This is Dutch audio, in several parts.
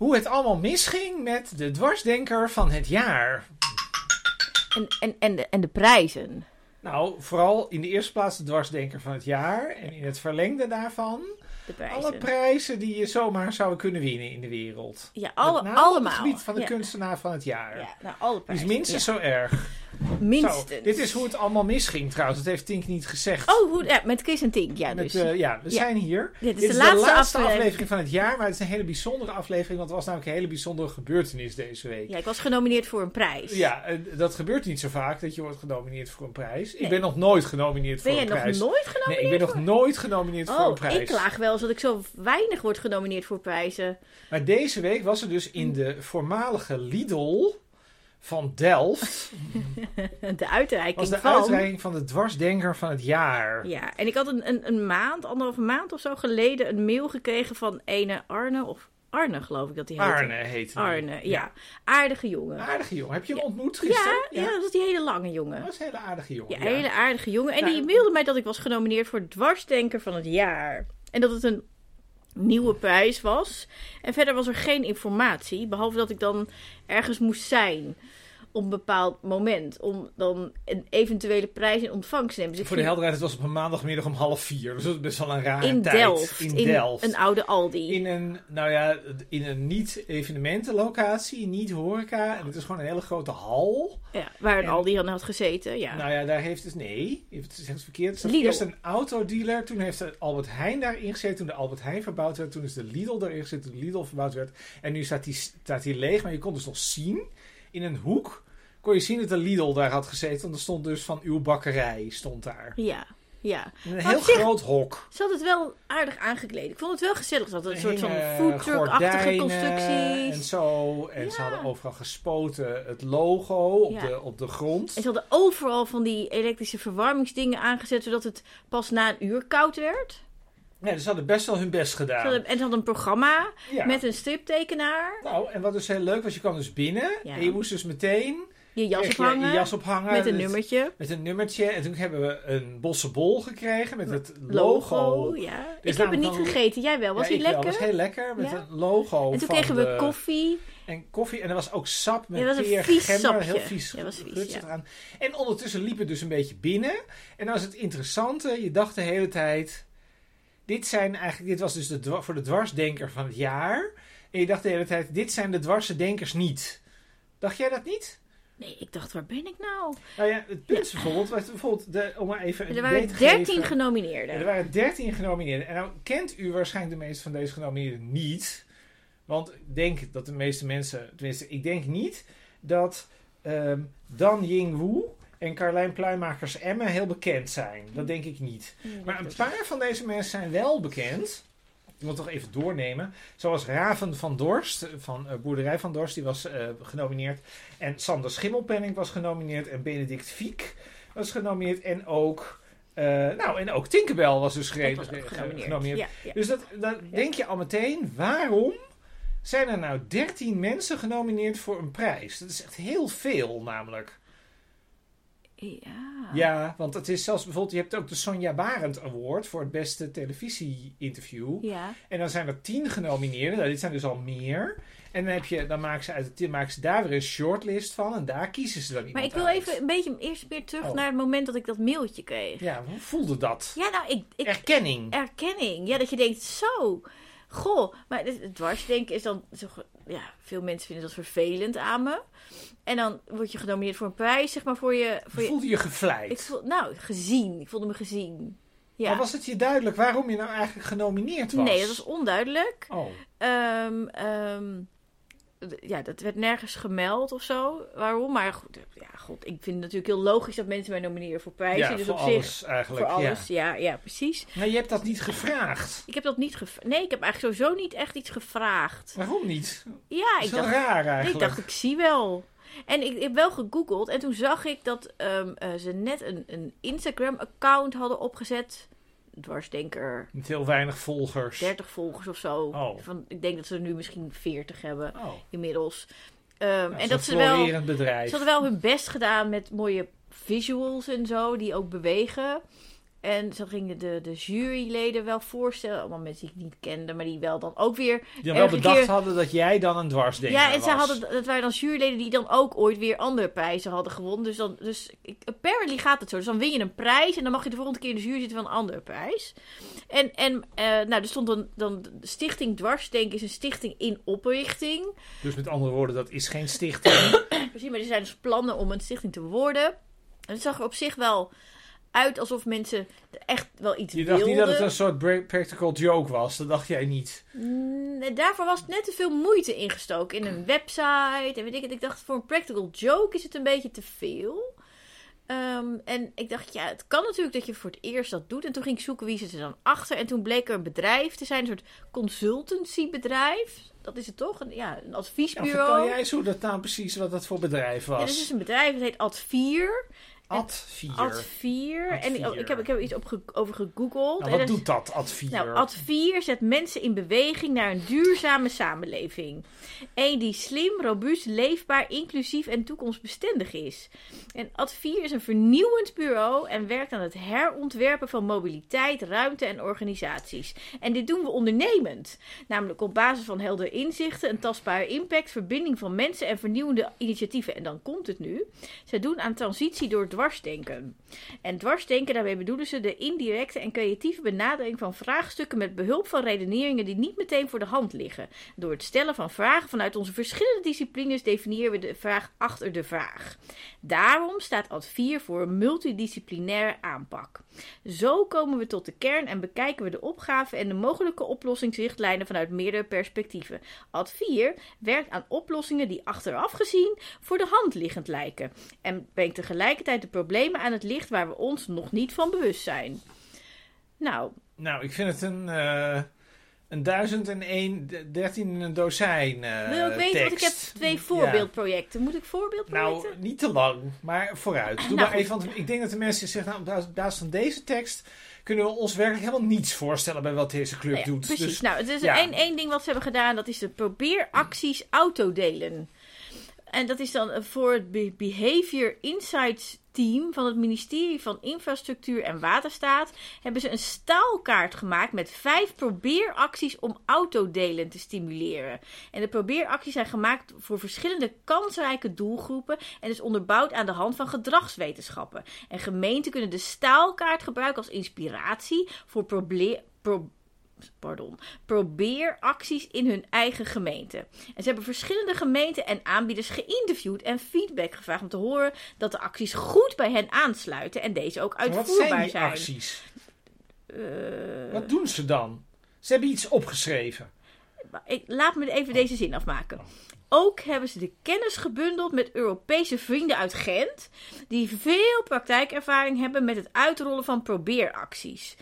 hoe het allemaal misging met de dwarsdenker van het jaar. En, en, en, de, en de prijzen. Nou, vooral in de eerste plaats de dwarsdenker van het jaar. En in het verlengde daarvan De prijzen. alle prijzen die je zomaar zou kunnen winnen in de wereld. ja, alle, name op allemaal. het gebied van de ja. kunstenaar van het jaar. Ja, nou, alle prijzen. is minstens Ja. zo erg. Minstens. Zo, dit is hoe het allemaal misging trouwens. Dat heeft Tink niet gezegd. Oh, hoe, ja, met Chris en Tink. Ja, Met, dus. eh, ja, we Ja. zijn hier. Dit is Dit de is laatste de laatste aflevering. aflevering van het jaar, maar het is een hele bijzondere aflevering, want er was namelijk een hele bijzondere gebeurtenis deze week. ja, ik was genomineerd voor een prijs. Ja, en dat gebeurt niet zo vaak dat je wordt genomineerd voor een prijs. Ik Nee. ben nog nooit genomineerd Ben voor jij een nog prijs. nooit nee, genomineerd? ik ben nog nooit genomineerd voor een Oh, prijs. ik klaag wel eens dat ik zo weinig word genomineerd voor prijzen. Maar deze week was er dus in de voormalige Lidl van Delft De uitreiking was de van... uitreiking van de dwarsdenker van het jaar. Ja, en ik had een, een, een maand, anderhalve maand of zo geleden, een mail gekregen van ene Arne, of Arne geloof ik dat hij heette. Arne die. Arne, ja. Aardige jongen. Aardige jongen. Heb je hem Ja. ontmoet Ja, gisteren? ja, dat was die hele lange jongen. Dat was een hele aardige jongen. Ja, een hele aardige jongen. En Nou, die mailde mij dat ik was genomineerd voor dwarsdenker van het jaar. En dat het een nieuwe prijs was. En verder was er geen informatie, behalve dat ik dan ergens moest zijn op een bepaald moment. Om dan een eventuele prijs in ontvangst te nemen. Dus Voor de helderheid, het was op een maandagmiddag om half vier. Dus dat is best wel een rare in tijd. Delft. In Delft. een oude Aldi. In een, nou ja, in een niet-evenementenlocatie, niet horeca. En het is gewoon een hele grote hal. Ja, waar een En- Aldi aan had gezeten. Ja. Nou ja, daar heeft het, nee, het is echt verkeerd. Er eerst een autodealer, toen heeft de Albert Heijn daarin gezeten. Toen de Albert Heijn verbouwd werd, toen is de Lidl daarin gezeten, toen de Lidl verbouwd werd. En nu staat die, staat die leeg, maar je kon dus nog zien, in een hoek, kon je zien dat de Lidl daar had gezeten. Want er stond dus van uw bakkerij, stond daar. ja, ja. Een Maar heel zich- groot hok. Ze had het wel aardig aangekleed. Ik vond het wel gezellig. Ze had een soort van foodtruck-achtige gordijnen En constructies. zo. En ze hadden overal gespoten het logo op, Ja. de, op de grond. En ze hadden overal van die elektrische verwarmingsdingen aangezet, zodat het pas na een uur koud werd. Ja, dus ze hadden best wel hun best gedaan. hadden, en ze hadden een programma Ja. met een striptekenaar. Nou, en wat dus heel leuk was, je kwam dus binnen. Ja. En je moest dus meteen Je jas ophangen. je jas ophangen. met een met- nummertje. Met een nummertje. En toen hebben we een bosse bol gekregen met het logo. Logo. Ja. Dus ik heb het niet van- gegeten. Jij wel. Was ja, hij lekker? was heel lekker. Met een logo En toen kregen we de- koffie. En koffie. En er was ook sap met Ja, dat was een peer, vies gember. sapje. Heel vies. Ja, was vies, ja. En ondertussen liep het dus een beetje binnen. En dan was het interessante. Je dacht de hele tijd... Dit zijn eigenlijk... Dit was dus de, voor de dwarsdenker van het jaar. En je dacht de hele tijd... Dit zijn de dwarse denkers niet. Dacht jij dat niet? Nee, ik dacht, waar ben ik nou? Nou ja, het punt is bijvoorbeeld... was bijvoorbeeld de, om maar even een Er waren idee te 13 geven. genomineerden. Er waren 13 genomineerden. En nou kent u waarschijnlijk de meeste van deze genomineerden niet. Want ik denk dat de meeste mensen, tenminste, ik denk niet dat ehm, Dan Ying Wu en Carlijn Pluimakers Emmen heel bekend zijn. Dat denk ik niet. Maar een paar van deze mensen zijn wel bekend. Ik moet toch even doornemen. Zoals Raven van Dorst van eh, Boerderij van Dorst, die was eh, genomineerd. En Sander Schimmelpenning was genomineerd. En Benedict Fiek was genomineerd. En ook, eh, nou, en ook Tinkerbell was dus genomineerd. genomineerd. Ja, ja. Dus dat, dat denk je al meteen, waarom zijn er nou 13 mensen genomineerd voor een prijs? Dat is echt heel veel namelijk. Ja. Ja, want het is zelfs bijvoorbeeld, je hebt ook de Sonja Barend Award voor het beste televisie-interview. Ja. En dan zijn er 10 genomineerden, nou, dit zijn dus al meer. En dan, heb je, dan maken, ze uit de 10 maken ze daar weer een shortlist van en daar kiezen ze dan iemand Maar ik wil uit. even een beetje eerst meer terug Oh. naar het moment dat ik dat mailtje kreeg. Ja, hoe voelde dat? Ja, nou, ik, ik Erkenning. erkenning. Ja, dat je denkt, zo. Goh, maar dwarsdenken is dan... Zo, ja, veel mensen vinden dat vervelend aan me. En dan word je genomineerd voor een prijs, zeg maar, voor je... Voor je Voelde je gevleid? ik voel, nou, gezien. Ik voelde me gezien. Ja. Maar was het je duidelijk waarom je nou eigenlijk genomineerd was? Nee, dat was onduidelijk. Oh. D- ja, dat werd nergens gemeld of zo. Waarom? Maar goed, ja, god, ik vind het natuurlijk heel logisch dat mensen mij nomineren voor prijzen. Ja, dus voor op alles zich, eigenlijk. voor alles. Ja. Ja. ja, precies. Maar je hebt dat niet gevraagd. Ik heb dat niet gevraagd. Nee, ik heb eigenlijk sowieso niet echt iets gevraagd. Waarom niet? Ja, Dat ik dacht, raar eigenlijk. ik dacht, ik zie wel. En ik, ik heb wel gegoogeld en toen zag ik dat ehm, eh, ze net een, een Instagram-account hadden opgezet. Dwarsdenker, Niet heel weinig volgers. 30 volgers of zo. Oh. Van, ik denk dat ze er nu misschien 40 hebben Oh. inmiddels. Nou, en dat ze wel, bedrijf. ze hadden wel hun best gedaan met mooie visuals en zo, die ook bewegen. En zo gingen de, de juryleden wel voorstellen. Allemaal mensen die ik niet kende, maar die wel dan ook weer... Die wel bedacht keer- hadden dat jij dan een dwarsdenker Ja, en was. ze hadden, dat waren dan juryleden die dan ook ooit weer andere prijzen hadden gewonnen. Dus, dan, dus apparently gaat het zo. Dus dan win je een prijs en dan mag je de volgende keer in de jury zitten van een andere prijs. En, en eh, nou, er stond dan, dan Stichting Dwarsdenken is een stichting in oprichting. Dus met andere woorden, dat is geen stichting. Precies, maar er zijn dus plannen om een stichting te worden. En het zag er op zich wel uit alsof mensen echt wel iets Je dacht wilden. niet dat het een soort practical joke was. Dat dacht jij niet. Mm, en daarvoor was net te veel moeite ingestoken in een website. En weet ik het. Ik dacht, voor een practical joke is het een beetje te veel. Ehm, en ik dacht, ja, het kan natuurlijk dat je voor het eerst dat doet. En toen ging ik zoeken wie zit er dan achter. En toen bleek er een bedrijf te zijn, een soort consultancybedrijf. Dat is het toch? Een, ja, een Ja, adviesbureau. vertel jij eens hoe dat nou precies, wat dat voor bedrijf Ja, was. dit is een bedrijf, dat heet Advier. Advier. Advier. En ik, Advier. ik, heb, ik heb er iets op ge- over gegoogeld. Nou, En wat dat is- doet dat, Advier? Nou, Advier zet mensen in beweging naar een duurzame samenleving. Eén die slim, robuust, leefbaar, inclusief en toekomstbestendig is. En Advier is een vernieuwend bureau en werkt aan het herontwerpen van mobiliteit, ruimte en organisaties. En dit doen we ondernemend. Namelijk op basis van helder inzichten, een tastbare impact, verbinding van mensen en vernieuwende initiatieven. En dan komt het nu. Zij doen aan transitie door dwarsdenken. En dwarsdenken, daarmee bedoelen ze de indirecte en creatieve benadering van vraagstukken met behulp van redeneringen die niet meteen voor de hand liggen. Door het stellen van vragen vanuit onze verschillende disciplines definiëren we de vraag achter de vraag. Daarom staat Advier voor een multidisciplinaire aanpak. Zo komen we tot de kern en bekijken we de opgave en de mogelijke oplossingsrichtlijnen vanuit meerdere perspectieven. Advier werkt aan oplossingen die achteraf gezien voor de hand liggend lijken en brengt tegelijkertijd de problemen aan het licht waar we ons nog niet van bewust zijn. Nou, Nou, ik vind het een, eh een duizend en één, de- dertien in een dozijn eh wil ook weten, want ik heb twee voorbeeldprojecten. Moet ik voorbeeldprojecten? Nou, niet te lang, maar vooruit. Doe Nou, maar even, want ik denk dat de mensen zeggen, nou, op basis- van deze tekst kunnen we ons werkelijk helemaal niets voorstellen bij wat deze club Nou ja, doet. Precies. Dus, nou, het is ja. één, één ding wat ze hebben gedaan. Dat is de probeeracties autodelen. En dat is dan voor het Be- Behavior Insights team van het ministerie van Infrastructuur en Waterstaat hebben ze een staalkaart gemaakt met vijf probeeracties om autodelen te stimuleren. En de probeeracties zijn gemaakt voor verschillende kansrijke doelgroepen en is onderbouwd aan de hand van gedragswetenschappen. En gemeenten kunnen de staalkaart gebruiken als inspiratie voor proble- pro- pardon, probeeracties in hun eigen gemeente. En ze hebben verschillende gemeenten en aanbieders geïnterviewd en feedback gevraagd om te horen dat de acties goed bij hen aansluiten en deze ook wat uitvoerbaar zijn die zijn. acties? Eh, Wat doen ze dan? Ze hebben iets opgeschreven. ik, laat me even deze zin afmaken. Ook hebben ze de kennis gebundeld met Europese vrienden uit Gent, die veel praktijkervaring hebben met het uitrollen van probeeracties.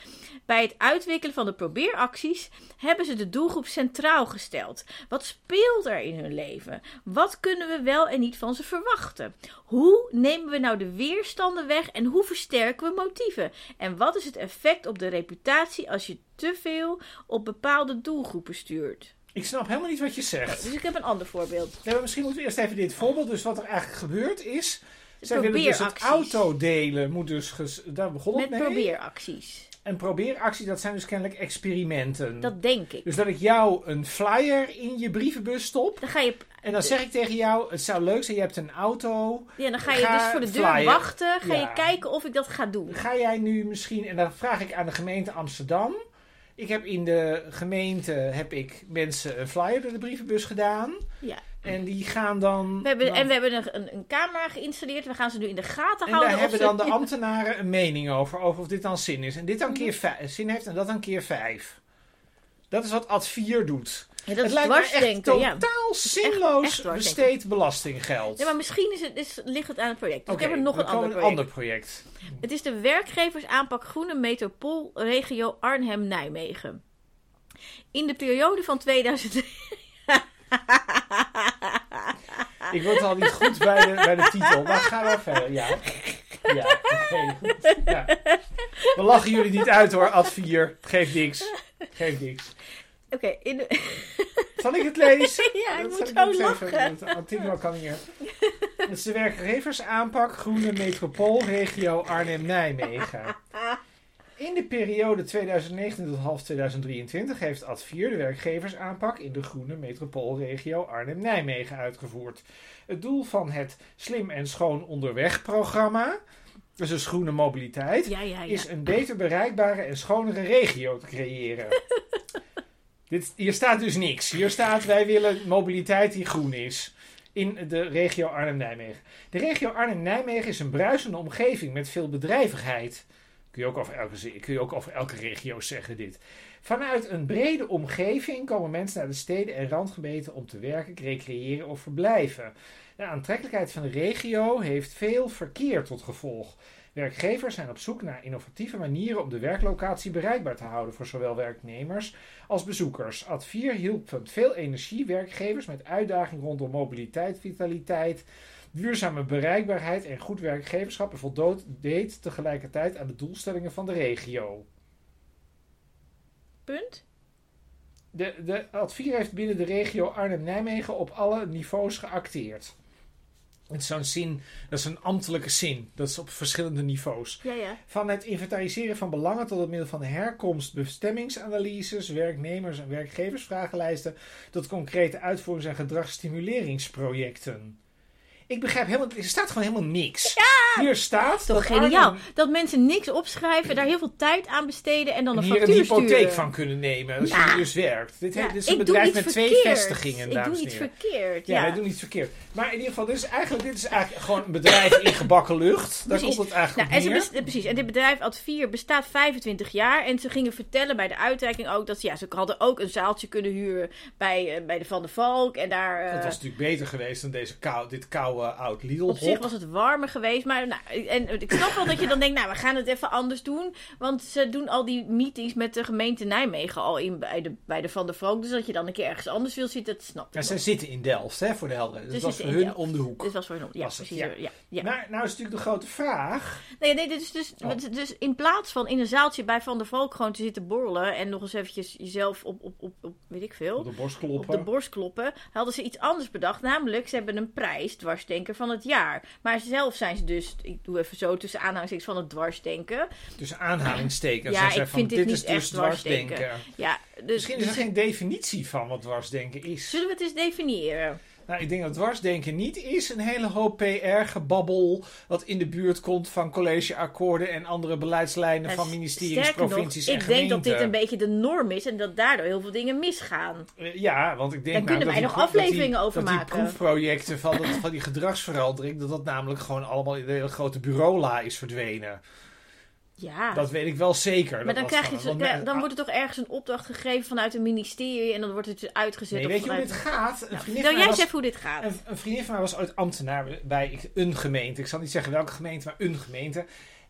Bij het uitwikkelen van de probeeracties hebben ze de doelgroep centraal gesteld. Wat speelt er in hun leven? Wat kunnen we wel en niet van ze verwachten? Hoe nemen we nou de weerstanden weg en hoe versterken we motieven? En wat is het effect op de reputatie als je te veel op bepaalde doelgroepen stuurt? Ik snap helemaal niet wat je zegt. Dus ik heb een ander voorbeeld. Nee, maar misschien moeten we eerst even dit voorbeeld. Dus wat er eigenlijk gebeurt is... Zij willen dus het autodelen. Moet dus daar begon het Met mee. probeeracties. En probeeracties, dat zijn dus kennelijk experimenten. Dat denk ik. Dus dat ik jou een flyer in je brievenbus stop. Dan ga je, En dan zeg ik tegen jou, het zou leuk zijn, je hebt een auto. ja, dan ga je Ga dus voor de deur flyer. wachten. Ga Ja. je kijken of ik dat ga doen. Ga jij nu misschien, en dan vraag ik aan de gemeente Amsterdam. Ik heb in de gemeente heb ik mensen een flyer door de brievenbus gedaan. Ja. En die gaan dan. We hebben, dan- en we hebben een, een, camera geïnstalleerd. We gaan ze nu in de gaten en houden. daar of hebben ze- dan de ambtenaren een mening over, over of dit dan zin is. En dit dan keer vijf, zin heeft en dat dan keer vijf. Dat is wat Advier doet. Ja, dat het is lijkt me echt. Ja. totaal echt zinloos besteed belastinggeld. ja, maar misschien is het, is, ligt het aan het project. Dus Oké, ik heb er nog een ander een project. ander project. Het is de werkgeversaanpak Groene Metropoolregio Arnhem-Nijmegen. In de periode van 2000... Ik word al niet goed bij de, bij de titel, maar ga wel verder. Ja, ja goed. Ja. We lachen jullie niet uit hoor, Ad 4. Geeft niks. Geeft niks. Oké, in de... Zal ik het lezen? Ja, ik Dat moet zo lachen. Antigua kan hier. Het is de werkgeversaanpak Groene Metropoolregio Arnhem-Nijmegen. In de periode 2019 tot half 2023 heeft Advier de werkgeversaanpak in de groene metropoolregio Arnhem-Nijmegen uitgevoerd. Het doel van het Slim en Schoon Onderweg programma, dus een groene mobiliteit, Ja, ja, ja. is een beter bereikbare en schonere regio te creëren. Dit, hier staat dus niks. Hier staat wij willen mobiliteit die groen is. In de regio Arnhem-Nijmegen. De regio Arnhem-Nijmegen is een bruisende omgeving met veel bedrijvigheid. Kun je ook over elke, kun je ook over elke regio zeggen dit. Vanuit een brede omgeving komen mensen naar de steden en randgebieden om te werken, recreëren of verblijven. De aantrekkelijkheid van de regio heeft veel verkeer tot gevolg. Werkgevers zijn op zoek naar innovatieve manieren om de werklocatie bereikbaar te houden voor zowel werknemers als bezoekers. Advier hielp met veel energie werkgevers met uitdagingen rondom mobiliteit, vitaliteit, duurzame bereikbaarheid en goed werkgeverschap en voldeed tegelijkertijd aan de doelstellingen van de regio. Punt. De, de Advier heeft binnen de regio Arnhem-Nijmegen op alle niveaus geacteerd. Het is zo'n zin, dat is een ambtelijke zin. Dat is op verschillende niveaus. Ja, ja. Van het inventariseren van belangen tot het middel van herkomst, bestemmingsanalyses, werknemers- en werkgeversvragenlijsten tot concrete uitvoerings- en gedragsstimuleringsprojecten. Ik begrijp helemaal, er staat gewoon helemaal niks. Hier staat Toch dat geniaal. Arnhem Dat mensen niks opschrijven, daar heel veel tijd aan besteden en dan een hier een factuur hypotheek sturen. van kunnen nemen als Ja. je dus werkt. Dit, Ja, dit is een ik doe bedrijf met twee vestigingen, Ik dames doe en iets verkeerd. Ja, Ja, wij doen iets verkeerd. Maar in ieder geval, dit is eigenlijk, dit is eigenlijk gewoon een bedrijf in gebakken lucht. Daar Precies. komt het eigenlijk Nou, en ze precies. En dit bedrijf Advier bestaat 25 jaar. En ze gingen vertellen bij de uitreiking ook dat ze, ja, ze hadden ook een zaaltje kunnen huren bij, eh, bij de Van der Valk. En daar. eh, Dat was natuurlijk beter geweest dan deze kou, dit koude oud Lidl op zich was het warmer geweest. Maar nou, en ik snap wel dat je dan denkt, nou, we gaan het even anders doen. Want ze doen al die meetings met de gemeente Nijmegen al in bij de, bij de Van der Valk. Dus dat je dan een keer ergens anders wil zitten, dat snap ik Ja, zij zitten in Delft, hè, voor de helder. Ze Dat was voor hun Delft. om de hoek. Dit was voor hun. Ja, Was het, precies. ja. Ja. Ja, Maar nou is natuurlijk de grote vraag. Nee, nee, dit is dus, Oh. dus in plaats van in een zaaltje bij Van der Valk gewoon te zitten borrelen en nog eens eventjes jezelf op, op, op, op weet ik veel, Op de borst op kloppen. de borst kloppen, hadden ze iets anders bedacht. Namelijk, ze hebben een prijs, dwarsdenker van het jaar. Maar zelf zijn ze dus, ik doe even zo tussen aanhalingstekens van het dwarsdenken. Tussen aanhalingstekens. Ja, ik van, vind dit dit niet is dus echt dwarsdenken. dwarsdenken. Ja, dus, Misschien is er dus- geen definitie van wat dwarsdenken is. Zullen we het eens definiëren? Nou, ik denk dat dwarsdenken niet is een hele hoop PR-gebabbel... wat in de buurt komt van collegeakkoorden en andere beleidslijnen van Ja, ministeries, nog, provincies en ik denk dat dit gemeenten. een beetje de norm is en dat daardoor heel veel dingen misgaan. Eh, Ja, want ik denk Daar kunnen namelijk wij nog die pro- dat die- afleveringen over dat die maken. proefprojecten van, dat, van die gedragsverandering... dat dat namelijk gewoon allemaal in de hele grote bureaula is verdwenen. Ja. Dat weet ik wel zeker. Maar dan, krijg je, men- dan wordt er toch ergens een opdracht gegeven vanuit een ministerie en dan wordt het uitgezet. Nee, weet je hoe dit gaat? Een Nou, jij was- even hoe dit gaat. Een, een vriendin van mij was ooit ambtenaar bij een gemeente. Ik zal niet zeggen welke gemeente, maar een gemeente.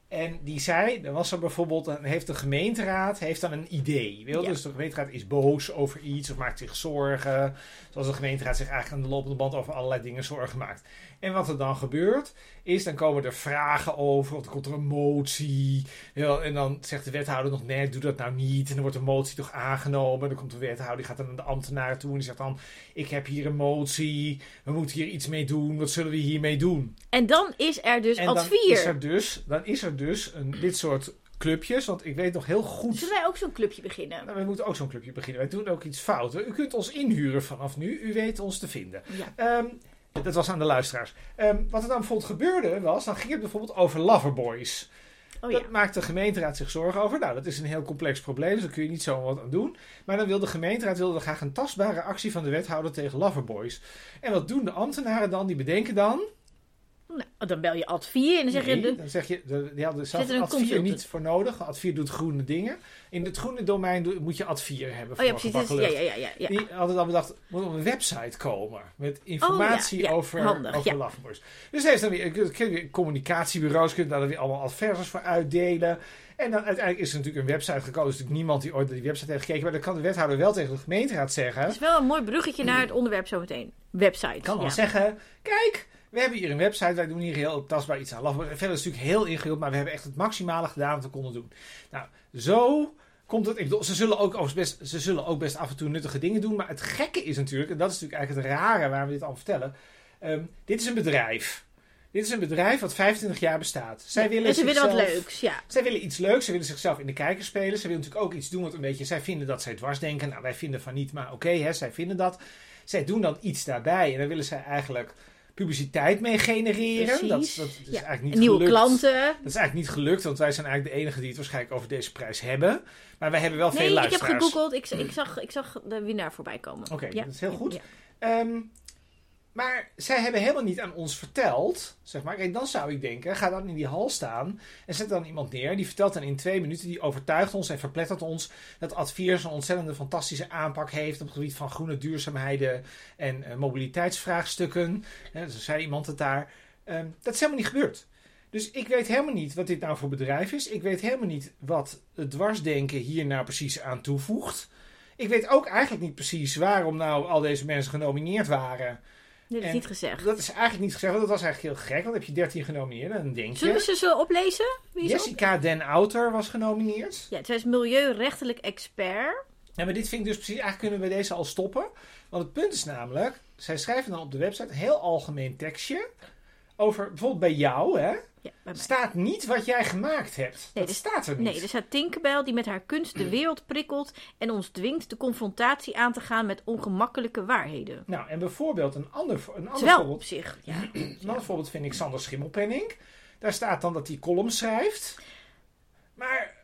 En die zei, er was er bijvoorbeeld, dan heeft de gemeenteraad heeft dan een idee. Weet? Ja. Dus de gemeenteraad is boos over iets of maakt zich zorgen. Zoals de gemeenteraad zich eigenlijk aan de lopende band over allerlei dingen zorgen maakt. En wat er dan gebeurt, is dan komen er vragen over, of dan komt er een motie. En dan zegt de wethouder nog, nee, doe dat nou niet. En dan wordt de motie toch aangenomen. En dan komt de wethouder, die gaat dan naar de ambtenaren toe en die zegt dan, ik heb hier een motie, we moeten hier iets mee doen, wat zullen we hiermee doen? En dan is er dus en dan advier. is er dus, dan is er dus een, dit soort clubjes, want ik weet nog heel goed... Zullen wij ook zo'n clubje beginnen? Nou, we moeten ook zo'n clubje beginnen. Wij doen ook iets fout. U kunt ons inhuren vanaf nu. U weet ons te vinden. Ja. Ehm, dat was aan de luisteraars. Ehm, wat er dan bijvoorbeeld gebeurde was, dan ging het bijvoorbeeld over loverboys. Oh ja. Dat maakt de gemeenteraad zich zorgen over. Nou, dat is een heel complex probleem, dus daar kun je niet zomaar wat aan doen. Maar dan wil de gemeenteraad wilde graag een tastbare actie van de wethouder tegen loverboys. En wat doen de ambtenaren dan? Die bedenken dan... Nou, dan bel je advier en dan zeg je... De- dan zeg je, de, die hadden zelf advier consultant? niet voor nodig. Advier doet groene dingen. In het groene domein moet je advier hebben Oh ja, voor precies. ja, ja, ja, ja. Die hadden dan bedacht, moet op een website komen. Met informatie Oh, ja, ja, over, handig, over. Dus heeft dan weer, communicatiebureaus kunnen daar dan weer allemaal adverses voor uitdelen. En dan uiteindelijk is er natuurlijk een website gekomen. Er is natuurlijk niemand die ooit naar die website heeft gekeken. Maar dan kan de wethouder wel tegen de gemeenteraad zeggen. Het is wel een mooi bruggetje naar het onderwerp zometeen. Website. kan ja. zeggen, kijk, we hebben hier een website, wij doen hier heel tastbaar iets aan. Verder is het natuurlijk heel ingewikkeld, maar we hebben echt het maximale gedaan wat we konden doen. Nou, zo komt het. Ik bedoel, ze zullen ook best, ze zullen ook best af en toe nuttige dingen doen. Maar het gekke is natuurlijk, en dat is natuurlijk eigenlijk het rare waarom we dit al vertellen. ehm, dit is een bedrijf. Dit is een bedrijf wat 25 jaar bestaat. Zij willen en ze willen wat leuks, ja. Zij willen iets leuks. Ze willen zichzelf in de kijker spelen. Ze willen natuurlijk ook iets doen wat een beetje... Zij vinden dat zij dwarsdenken. Nou, wij vinden van niet, maar oké, hè, zij vinden dat. Zij doen dan iets daarbij. En dan willen zij eigenlijk publiciteit mee genereren. Dat, dat is Ja. eigenlijk niet Nieuwe gelukt. klanten. Dat is eigenlijk niet gelukt, want wij zijn eigenlijk de enigen die het waarschijnlijk over deze prijs hebben. Maar wij hebben wel veel Nee, ik heb luisteraars. gegoogeld. Ik, ik, zag, ik zag de winnaar voorbij komen. Oké, Ja. dat is heel goed. Ja. Ehm, maar zij hebben helemaal niet aan ons verteld, zeg maar. Kijk, dan zou ik denken, ga dan in die hal staan en zet dan iemand neer. Die vertelt dan in twee minuten, die overtuigt ons en verplettert ons dat Adviers een ontzettende fantastische aanpak heeft op het gebied van groene duurzaamheden en eh, mobiliteitsvraagstukken. Hè, zo zei iemand het daar. Ehm, dat is helemaal niet gebeurd. Dus ik weet helemaal niet wat dit nou voor bedrijf is. Ik weet helemaal niet wat het dwarsdenken hier nou precies aan toevoegt. Ik weet ook eigenlijk niet precies waarom nou al deze mensen genomineerd waren. Dat is En niet gezegd. Dat is eigenlijk niet gezegd, want dat was eigenlijk heel gek. Want heb je 13 genomineerd en dan denk Zullen we je... ze zo oplezen? Wie op? Jessica Den Outer was genomineerd. Ja, zij is milieurechtelijk expert. Ja, maar dit vind ik dus precies... Eigenlijk kunnen we bij deze al stoppen. Want het punt is namelijk... Zij schrijven dan op de website een heel algemeen tekstje... Over, bijvoorbeeld bij jou, hè... Ja, bij mij. Staat niet wat jij gemaakt hebt. Nee, dat er- staat er niet. Nee, er staat Tinkerbell die met haar kunst de wereld prikkelt en ons dwingt de confrontatie aan te gaan met ongemakkelijke waarheden. Nou, en bijvoorbeeld een ander, een ander Terwijl voorbeeld... op zich, ja. Een ander voorbeeld vind ik Sander Schimmelpenning. Daar staat dan dat hij columns schrijft. Maar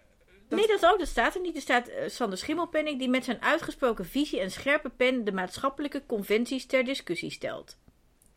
Dat- Nee, dat ook. Dat staat er niet. Er staat eh, Sander Schimmelpenning die met zijn uitgesproken visie en scherpe pen de maatschappelijke conventies ter discussie stelt.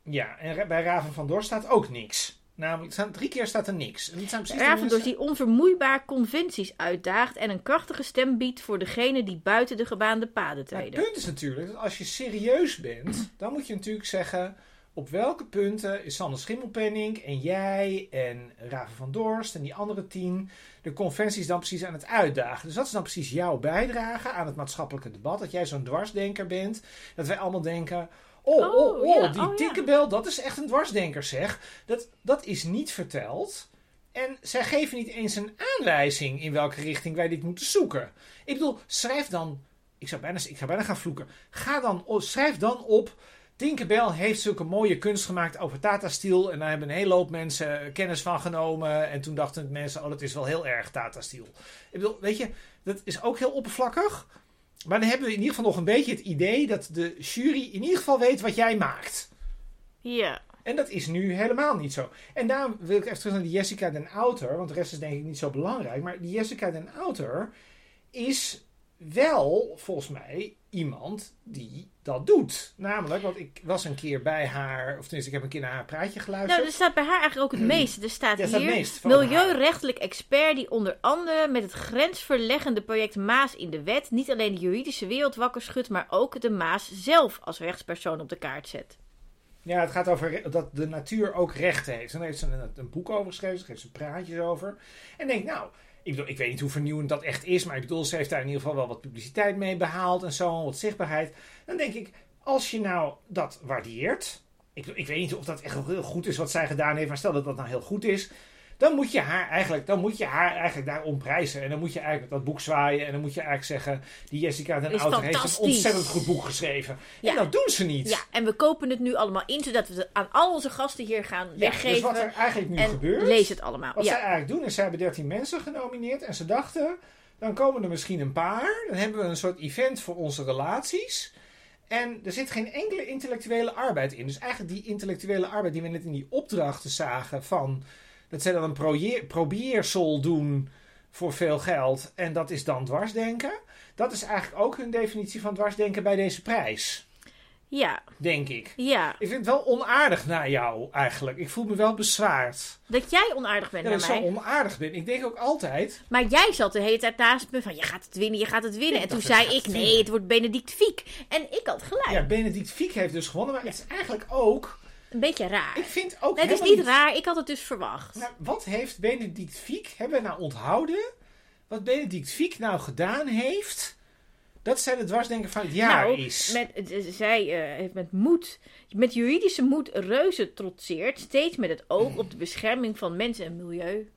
Ja, en bij Raven van Dorst staat ook niks. Namelijk, drie keer staat er niks. En dat zijn precies de Ravendors mensen- die onvermoeibaar conventies uitdaagt en een krachtige stem biedt voor degenen die buiten de gebaande paden Maar het treden. punt is natuurlijk dat als je serieus bent, dan moet je natuurlijk zeggen. Op welke punten is Sander Schimmelpenning en jij en Raven van Dorst en die andere tien de conventies dan precies aan het uitdagen? Dus dat is dan precies jouw bijdrage aan het maatschappelijke debat. Dat jij zo'n dwarsdenker bent. Dat wij allemaal denken. Oh, oh, Oh, oh, ja, die oh, ja. Tinkerbell, dat is echt een dwarsdenker zeg. Dat, dat is niet verteld. En zij geven niet eens een aanwijzing in welke richting wij dit moeten zoeken. Ik bedoel, schrijf dan. Ik zou bijna, ik zou bijna gaan vloeken. Ga dan, schrijf dan op. Tinkerbell heeft zulke mooie kunst gemaakt over Tata Steel. En daar hebben een hele hoop mensen kennis van genomen. En toen dachten mensen: oh, dat is wel heel erg Tata Steel. Ik bedoel, weet je, dat is ook heel oppervlakkig. Maar dan hebben we in ieder geval nog een beetje het idee dat de jury in ieder geval weet wat jij maakt. Ja. En dat is nu helemaal niet zo. En daarom wil ik even terug naar die Jessica den Outer. Want de rest is denk ik niet zo belangrijk. Maar die Jessica den Outer is wel, volgens mij, iemand die dat doet. Namelijk, want ik was een keer bij haar... Of tenminste, ik heb een keer naar haar praatje geluisterd. Nou, er staat bij haar eigenlijk ook het meeste. Er staat Ja, staat hier milieurechtelijk expert die onder andere met het grensverleggende project Maas in de wet niet alleen de juridische wereld wakker schudt, maar ook de Maas zelf als rechtspersoon op de kaart zet. Ja, het gaat over dat de natuur ook rechten heeft. En daar heeft ze een, een boek over geschreven. Ze geeft ze praatjes over. En denk, nou, ik, ik weet niet hoe vernieuwend dat echt is. Maar ik bedoel, ze heeft daar in ieder geval wel wat publiciteit mee behaald. En zo, wat zichtbaarheid. Dan denk ik, als je nou dat waardeert. Ik, ik weet niet of dat echt heel goed is wat zij gedaan heeft. Maar stel dat dat nou heel goed is. Dan moet je haar eigenlijk, dan moet je haar eigenlijk daarom prijzen. En dan moet je eigenlijk dat boek zwaaien. En dan moet je eigenlijk zeggen, die Jessica den Outer heeft een ontzettend goed boek geschreven. Ja. En dat doen ze niet. Ja, en we kopen het nu allemaal in, zodat we het aan al onze gasten hier gaan Ja, weggeven. dus wat er eigenlijk nu en gebeurt. lees het allemaal. Wat ja. zij eigenlijk doen is, zij hebben 13 mensen genomineerd. En ze dachten, dan komen er misschien een paar. Dan hebben we een soort event voor onze relaties. En er zit geen enkele intellectuele arbeid in. Dus eigenlijk die intellectuele arbeid die we net in die opdrachten zagen van... Dat zij dan een proje- probeersel doen voor veel geld. En dat is dan dwarsdenken. Dat is eigenlijk ook hun definitie van dwarsdenken bij deze prijs. ja, Denk ik. ja. Ik vind het wel onaardig naar jou eigenlijk. Ik voel me wel bezwaard. Dat jij onaardig bent Ja, dat naar ik zo mij. onaardig ben. Ik denk ook altijd. Maar jij zat de hele tijd naast me van, je gaat het winnen, je gaat het winnen. Ik en toen zei ik, nee, het wordt Benedict Fiek. En ik had gelijk. Ja, Benedict Fiek heeft dus gewonnen. Maar het is eigenlijk ook. Een beetje raar. Ik vind ook. Nee, het is niet raar, ik had het dus verwacht. Nou, wat heeft Benedict Fiek. Hebben we nou onthouden? Wat Benedict Fiek nou gedaan heeft. Dat zij de dwarsdenker van het jaar nou, is. Met, eh, zij eh, heeft met moed, met juridische moed reuze trotseert, steeds met het oog op de bescherming van mensen en milieu.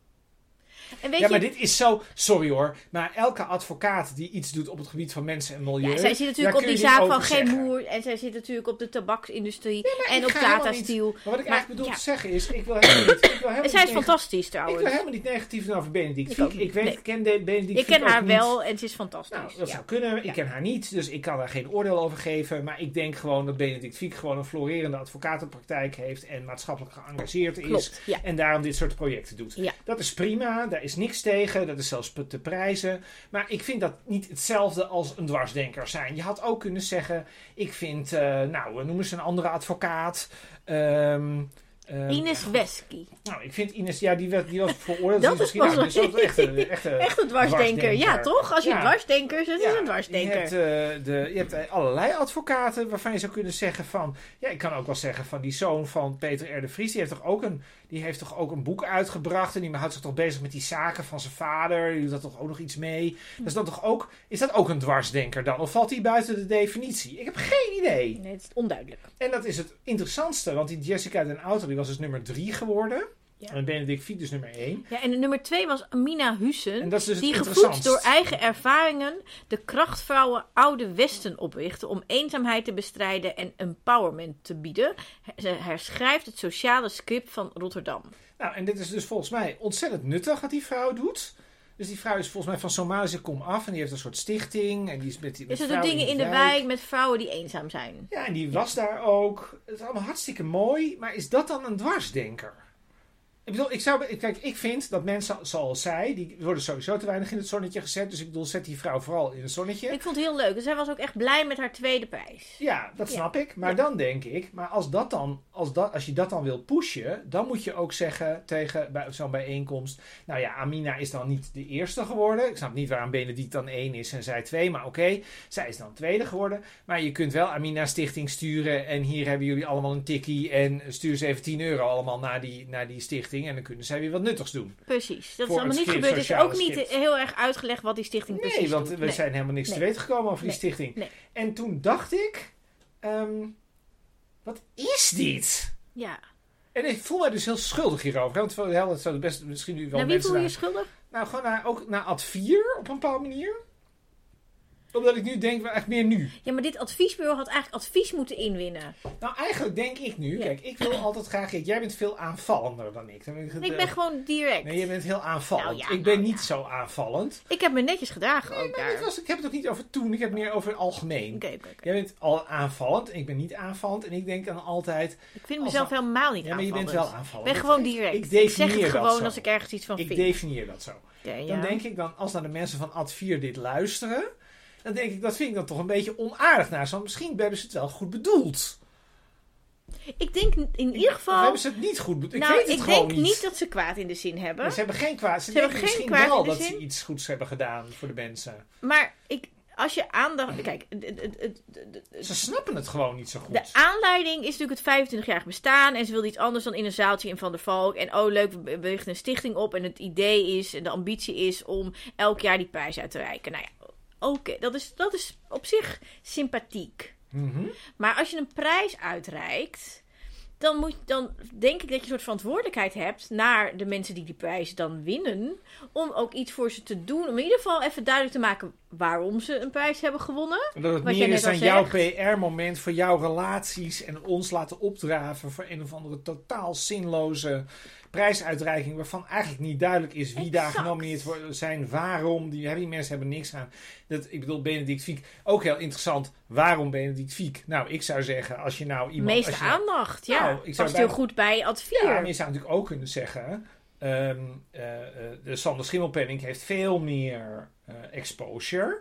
En weet Ja, je, maar dit is zo... Sorry hoor. Maar elke advocaat die iets doet op het gebied van mensen en milieu... ja, zij zit natuurlijk op die zaak van zeggen. Gemoer. En zij zit natuurlijk op de tabaksindustrie. en ik op niet- Steel. Maar wat ik Maar, eigenlijk bedoel ja. te zeggen is... Ik wil helemaal niet... Ik wil helemaal En zij is fantastisch Ik trouwens. wil helemaal niet negatief over Benedict Ik Fiek. Ik, niet, weet, nee. ik ken de Benedict Ik ken haar niet. wel en ze is fantastisch. Nou, dat zou kunnen. Ik ken haar niet, dus ik kan daar geen oordeel over geven. Maar ik denk gewoon dat Benedict Fiek gewoon een florerende advocatenpraktijk heeft en maatschappelijk geëngageerd is. Klopt. En daarom dit soort projecten doet. Ja. Dat is prima, daar is niks tegen, dat is zelfs te prijzen. Maar ik vind dat niet hetzelfde als een dwarsdenker zijn. Je had ook kunnen zeggen, ik vind, eh, nou, noemen ze een andere advocaat. ehm, ehm, Ines Wesky. Nou, ik vind Ines, ja, die, werd, die was veroordeeld. Dat is misschien, pas nou, dat echt een, echt een, Echt een dwarsdenker. Ja, toch? Als je Ja. een dwarsdenker het is een Je dwarsdenker. hebt, eh, de, je hebt eh, allerlei advocaten waarvan je zou kunnen zeggen van... Ja, ik kan ook wel zeggen van die zoon van Peter R. de Vries. Die heeft toch ook een, die heeft toch ook een boek uitgebracht. En die houdt zich toch bezig met die zaken van zijn vader. Die doet daar toch ook nog iets mee. Dat is, dat toch ook, is dat ook een dwarsdenker dan? Of valt hij buiten de definitie? Ik heb geen idee. Nee, het is onduidelijk. En dat is het interessantste. Want die Jessica den Auto die was dus nummer drie geworden. Ja. En Benedict Fiek dus nummer één. Ja, en de nummer twee was Amina Hussen. En dat is dus die gevoed door eigen ervaringen de krachtvrouwen Oude Westen oprichten om eenzaamheid te bestrijden en empowerment te bieden. Ze herschrijft het sociale script van Rotterdam. Nou, en dit is dus volgens mij ontzettend nuttig wat die vrouw doet. Dus die vrouw is volgens mij van Somalische Kom Af. En die heeft een soort stichting. En die is met die met Is het doen vrouwen dingen in de wijk met vrouwen die eenzaam zijn? Ja, en die was daar ook. Het is allemaal hartstikke mooi. Maar is dat dan een dwarsdenker? Ik bedoel, ik zou, kijk, ik vind dat mensen zoals zij, die worden sowieso te weinig in het zonnetje gezet. Dus ik bedoel, zet die vrouw vooral in het zonnetje. Ik vond het heel leuk. En zij was ook echt blij met haar tweede prijs. Ja, dat Ja. snap ik. Maar Ja. dan denk ik, maar als, dat dan, als, dat, als je dat dan wil pushen, dan moet je ook zeggen tegen bij zo'n bijeenkomst. Nou ja, Amina is dan niet de eerste geworden. Ik snap niet waarom Benedict dan één is en zij twee. Maar oké, zij is dan tweede geworden. Maar je kunt wel Amina Stichting sturen. En hier hebben jullie allemaal een tikkie. En stuur ze even 10 euro allemaal naar die, naar die stichting. En dan kunnen zij weer wat nuttigs doen. Precies. Dat Voor is allemaal het niet gebeurd. Het is sociale ook niet heel erg uitgelegd wat die stichting Nee, precies want doet. we Nee. zijn helemaal niks te weten gekomen over die stichting. En toen dacht ik, ehm, wat is dit? Ja. En ik voel mij dus heel schuldig hierover. hè, Want helft zou het best misschien nu wel Naar wie voel je je schuldig? Nou, gewoon naar, ook naar advier op een bepaalde manier. Omdat ik nu denk, echt meer nu. Ja, maar dit adviesbureau had eigenlijk advies moeten inwinnen. Nou, eigenlijk denk ik nu, Ja. kijk, ik wil altijd graag, jij bent veel aanvallender dan ik. Dan ben Ik ben gewoon direct. Nee, jij bent heel aanvallend. Nou ja, ik ben nou niet zo aanvallend. Ik heb me netjes gedragen ook Maar daar. ik, was, ik heb het ook niet over toen, ik heb het meer over het algemeen. Oké. Jij bent al aanvallend en ik ben niet aanvallend. En ik denk dan altijd, Ik vind mezelf helemaal niet ja, maar je bent wel aanvallend. aanvallend. Ik ben gewoon Ik- direct. Ik Ik, zeg het gewoon zo. als ik ergens iets van Ik vind. definieer dat zo. Dan denk ik dan, als naar de mensen van Ad4 dit luisteren, dan denk ik, dat vind ik dan toch een beetje onaardig naar zo. Misschien hebben ze het wel goed bedoeld. Ik denk in ieder Of geval... hebben ze het niet goed bedoeld? Ik nou, weet het ik gewoon denk niet dat ze kwaad in de zin hebben. Maar ze hebben geen kwaad. Ze, hebben geen misschien kwaad wel in de dat ze iets goeds hebben gedaan voor de mensen. Maar ik, als je aandacht... Kijk, Ze snappen het gewoon niet zo goed. de aanleiding is natuurlijk het 25-jarig bestaan. En ze wilde iets anders dan in een zaaltje in Van der Valk. En oh leuk, we we richten een stichting op. En het idee is, en de ambitie is om elk jaar die prijs uit te reiken. Nou ja, oké, dat, is, dat is op zich sympathiek. Mhm. Maar als je een prijs uitreikt, dan, moet, dan denk ik dat je een soort verantwoordelijkheid hebt naar de mensen die die prijs dan winnen. Om ook iets voor ze te doen. Om in ieder geval even duidelijk te maken waarom ze een prijs hebben gewonnen. Dat het meer is dan jouw. PR-moment voor jouw relaties en ons laten opdraven voor een of andere totaal zinloze prijsuitreiking waarvan eigenlijk niet duidelijk is wie daar genomineerd zijn, waarom. Die, die mensen hebben niks aan. Dat, ik bedoel, Benedict Fiek, ook heel interessant. Waarom Benedict Fiek? Nou, ik zou zeggen, als je nou iemand... meeste als je nou- aandacht, ja. Nou, ik Past heel goed bij advier. Ja, maar je zou natuurlijk ook kunnen zeggen. ehm, eh, eh, de Sander Schimmelpenning heeft veel meer eh, exposure.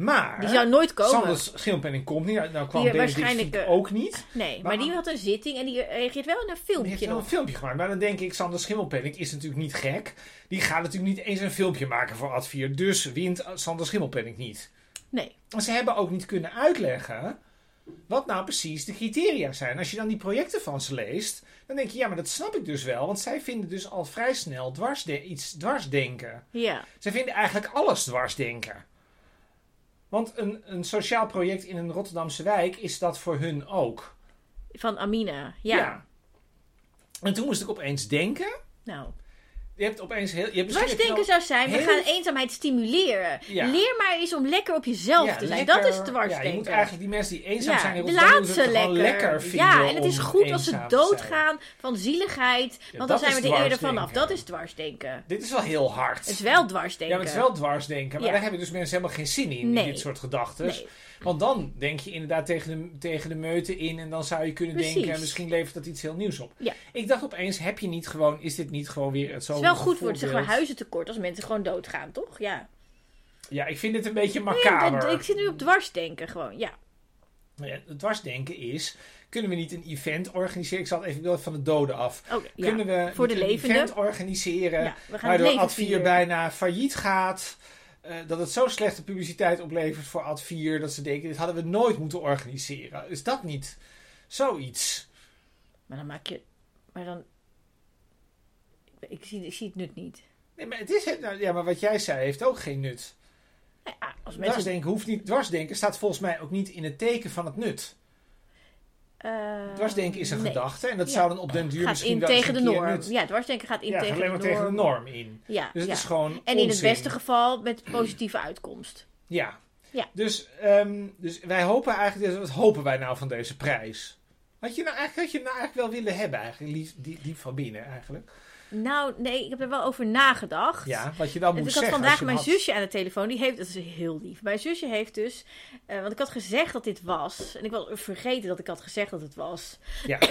Maar. die zou nooit komen. Sander Schimmelpenning komt niet. Nou, kwam Die waarschijnlijk, eh, ook niet. Nee, Maar- maar die had een zitting en die reageert wel in een Die filmpje heeft wel een filmpje gemaakt. Maar dan denk ik, Sander Schimmelpenning is natuurlijk niet gek. Die gaat natuurlijk niet eens een filmpje maken voor Advier. Dus wint Sander Schimmelpenning niet. Nee. Maar ze hebben ook niet kunnen uitleggen wat nou precies de criteria zijn. Als je dan die projecten van ze leest, dan denk je, ja, maar dat snap ik dus wel. Want zij vinden dus al vrij snel dwarsde iets dwarsdenken. Ja. Zij vinden eigenlijk alles dwarsdenken. Want een, een sociaal project in een Rotterdamse wijk is dat voor hun ook. Van Amina. Ja. En toen moest ik opeens denken. Nou. Je hebt opeens heel... Je hebt Dwarsdenken zou zijn, we heel- gaan eenzaamheid stimuleren. Ja. Leer maar eens om lekker op jezelf Ja, te zijn. lekker- dat is Ja, dwarsdenken. je moet eigenlijk die mensen die eenzaam Ja, zijn in laat ze lekker. lekker vinden ja, en het is goed als ze doodgaan van zieligheid. Ja, want dan zijn we er eerder vanaf. Dat is dwarsdenken. Dit is wel heel hard. Het is wel dwarsdenken. Ja, maar het is wel dwarsdenken. Maar Ja. daar hebben dus mensen helemaal geen zin in, dit soort gedachten. Nee. Want dan denk je inderdaad tegen de, tegen de meute in en dan zou je kunnen Precies. denken, misschien levert dat iets heel nieuws op. Ja. Ik dacht opeens, heb je niet gewoon, is dit niet gewoon weer het zo Het is wel goed voor het zeg maar, huizentekort als mensen gewoon doodgaan, toch? Ja. Ja, ik vind het een beetje macaber. ik zit nu op dwarsdenken gewoon, ja. Ja, het dwarsdenken is, kunnen we niet een event organiseren? Ik zal even wel van de doden af. Oh, ja. Kunnen we Voor de een levenden? event organiseren ja. Waardoor leven Ad 4 vieren. bijna failliet gaat? Eh, dat het zo slechte publiciteit oplevert voor Ad 4 dat ze denken, dit hadden we nooit moeten organiseren. Is dat niet zoiets? Maar dan maak je... Maar dan... Ik zie, ik zie het nut niet. Nee, maar het is nou, ja, maar wat jij zei heeft ook geen nut. Nou ja, als mensen... Dwarsdenken hoeft niet. Dwarsdenken staat volgens mij ook niet in het teken van het nut. Eh, Dwarsdenken is een nee. gedachte en dat Ja. zou dan op den duur Gaat misschien in tegen de norm. nut- Ja, dwarsdenken gaat in ja, tegen, alleen de maar tegen de norm. norm in. Ja, Dus het is gewoon En in het onzin. beste geval met positieve uitkomst. Ja. Ja. Dus, ehm, dus wij hopen eigenlijk, wat hopen wij nou van deze prijs? Had je nou eigenlijk, had je nou eigenlijk wel willen hebben, eigenlijk, diep, diep van binnen eigenlijk? Nou, nee, ik heb er wel over nagedacht. Ja, wat je dan moet ik had zeggen. vandaag mijn had. zusje aan de telefoon. Die heeft, dat is heel lief. Mijn zusje heeft dus, eh, want ik had gezegd dat dit was. En ik was vergeten dat ik had gezegd dat het was. Ja.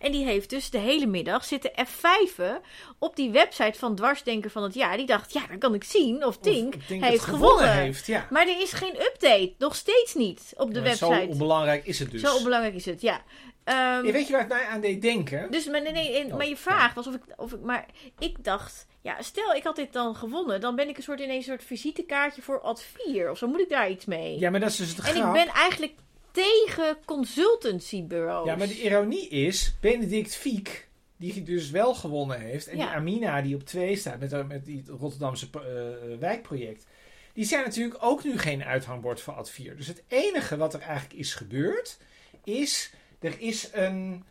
En die heeft dus de hele middag zitten F5'en op die website van Dwarsdenker van het jaar. Die dacht, ja, dan kan ik zien of Tink Of Tink heeft gewonnen. heeft, ja. Maar er is geen update. Nog steeds niet op de Maar Zo website. onbelangrijk is het dus. Zo onbelangrijk is het, ja. Ehm, Ja, weet je waar het mij aan deed denken? dus, maar, nee, nee, Oh, maar je vraag was of ik, of ik. Maar ik dacht, ja, stel ik had dit dan gewonnen. Dan ben ik een soort ineens een soort visitekaartje voor Ad 4. Of zo moet ik daar iets mee. Ja, maar dat is dus het en grap. ik ben eigenlijk tegen consultancybureaus. Ja, maar de ironie is, Benedict Fiek, die dus wel gewonnen heeft, en Ja. die Amina die op twee staat met, met die Rotterdamse eh, wijkproject, die zijn natuurlijk ook nu geen uithangbord voor Ad 4. Dus het enige wat er eigenlijk is gebeurd, is, er is een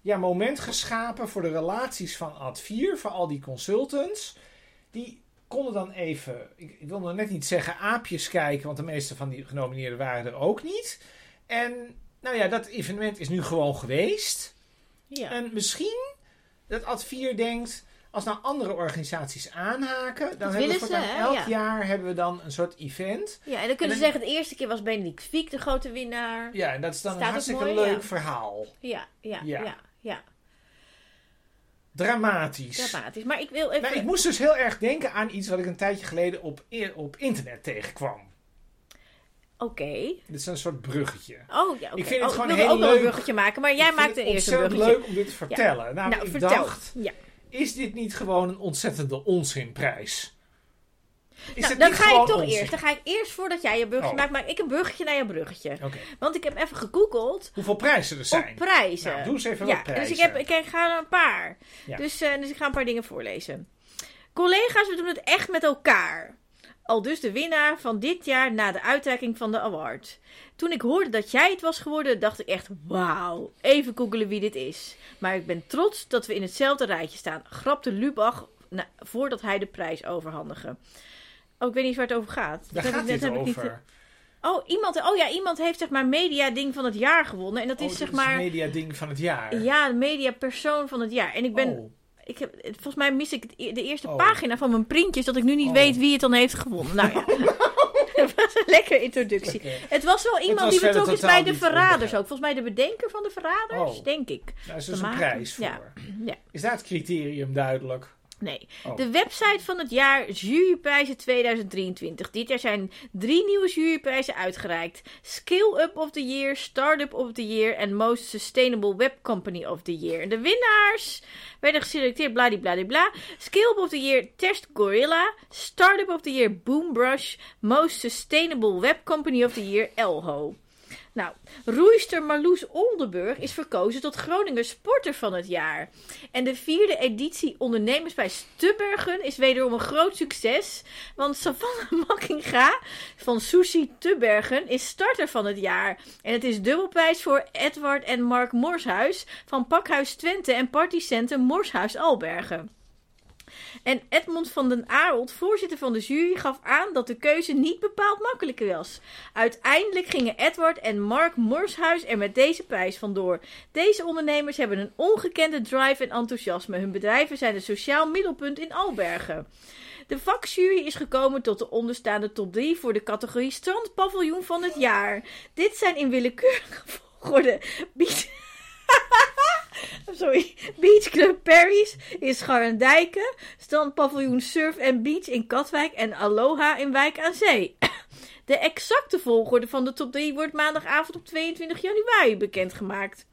ja, moment geschapen voor de relaties van Ad 4, voor al die consultants. Die konden dan even, ik, ik wil nog net niet zeggen aapjes kijken, want de meeste van die genomineerden waren er ook niet. En nou ja, dat evenement is nu gewoon geweest. Ja. En misschien dat Ad 4 denkt, als nou andere organisaties aanhaken, dan hebben we ze, hè? elk Ja. jaar hebben we dan een soort event. ja, en dan kunnen En ze zeggen, de eerste keer was Benedict Fiek de grote winnaar. Ja, en dat is dan Staat een hartstikke mooi, leuk ja. verhaal. Ja, ja, Ja. ja, ja. Dramatisch. Dramatisch. Maar ik wil even... Nou, ik moest dus heel erg denken aan iets wat ik een tijdje geleden op, op internet tegenkwam. Oké. Dit is een soort bruggetje. Oh, ja, oké. Ik vind het Oh, gewoon heel ook wel een leuk. bruggetje maken, maar jij maakt het de eerste een ontzettend bruggetje. leuk om dit te vertellen. Nou, nou, ik vertel. dacht, Ja. Is dit niet gewoon een ontzettende onzinprijs? Is Nou, dan ga ik toch onzin? eerst. Dan ga ik eerst, voordat jij je bruggetje Oh. maakt, maak ik een bruggetje naar je bruggetje. Want ik heb even gegoogeld Hoeveel prijzen er zijn? op prijzen. Nou, doe eens even ja, wat prijzen. dus ik, heb, ik, ik ga er een paar. Ja. Dus, eh, dus ik ga een paar dingen voorlezen. Collega's, we doen het echt met elkaar. Al dus de winnaar van dit jaar na de uitreiking van de award. Toen ik hoorde dat jij het was geworden, dacht ik echt: wauw, even googelen wie dit is. Maar ik ben trots dat we in hetzelfde rijtje staan, grapte Lubach na- voordat hij de prijs overhandigde. Oh, ik weet niet waar het over gaat. Daar Dat heb gaat ik- heb ik niet- over. Oh, iemand, oh ja, iemand heeft zeg maar media ding van het jaar gewonnen. En dat Oh, is zeg maar. media ding van het jaar. Ja, de media persoon van het jaar. En ik ben. Oh. Ik heb, volgens mij mis ik het e- de eerste Oh. pagina van mijn printjes. Dat ik nu niet Oh. weet wie het dan heeft gewonnen. Nou ja. dat was een lekkere introductie. Het was wel iemand was die betrokken is bij de verraders ook. Volgens mij de bedenker van de verraders, Oh. denk ik. Daar is dus een prijs voor. Ja. Ja. Is het criterium duidelijk? Nee. Oh. De website van het jaar Juryprijzen 2023. Dit jaar zijn drie nieuwe juryprijzen uitgereikt. Skill Up of the Year, Startup of the Year en Most Sustainable Web Company of the Year. En de winnaars werden geselecteerd bladibladibla. Skill Up of the Year Test Gorilla. Startup of the Year Boombrush. Most Sustainable Web Company of the Year Elho. Nou, roeister Marloes Oldenburg is verkozen tot Groningen Sporter van het jaar. En de vierde editie Ondernemers bij Stubbergen is wederom een groot succes. Want Savannah Makkinga van Sushi Tubbergen is starter van het jaar. En het is dubbelprijs voor Edward en Mark Morshuis van Pakhuis Twente en Partycenter Morshuis Albergen. En Edmond van den Arold, voorzitter van de jury, gaf aan dat de keuze niet bepaald makkelijk was. Uiteindelijk gingen Edward en Mark Morshuis er met deze prijs vandoor. Deze ondernemers hebben een ongekende drive en enthousiasme. Hun bedrijven zijn een sociaal middelpunt in Albergen. De vakjury is gekomen tot de onderstaande top 3 voor de categorie strandpaviljoen van het jaar. Dit zijn in willekeurige volgorde. Sorry. Beach Club Paris in Scharendijken, strandpaviljoen Surf and Beach in Katwijk en Aloha in Wijk aan Zee. De exacte volgorde van de top 3 wordt maandagavond op 22 januari bekendgemaakt.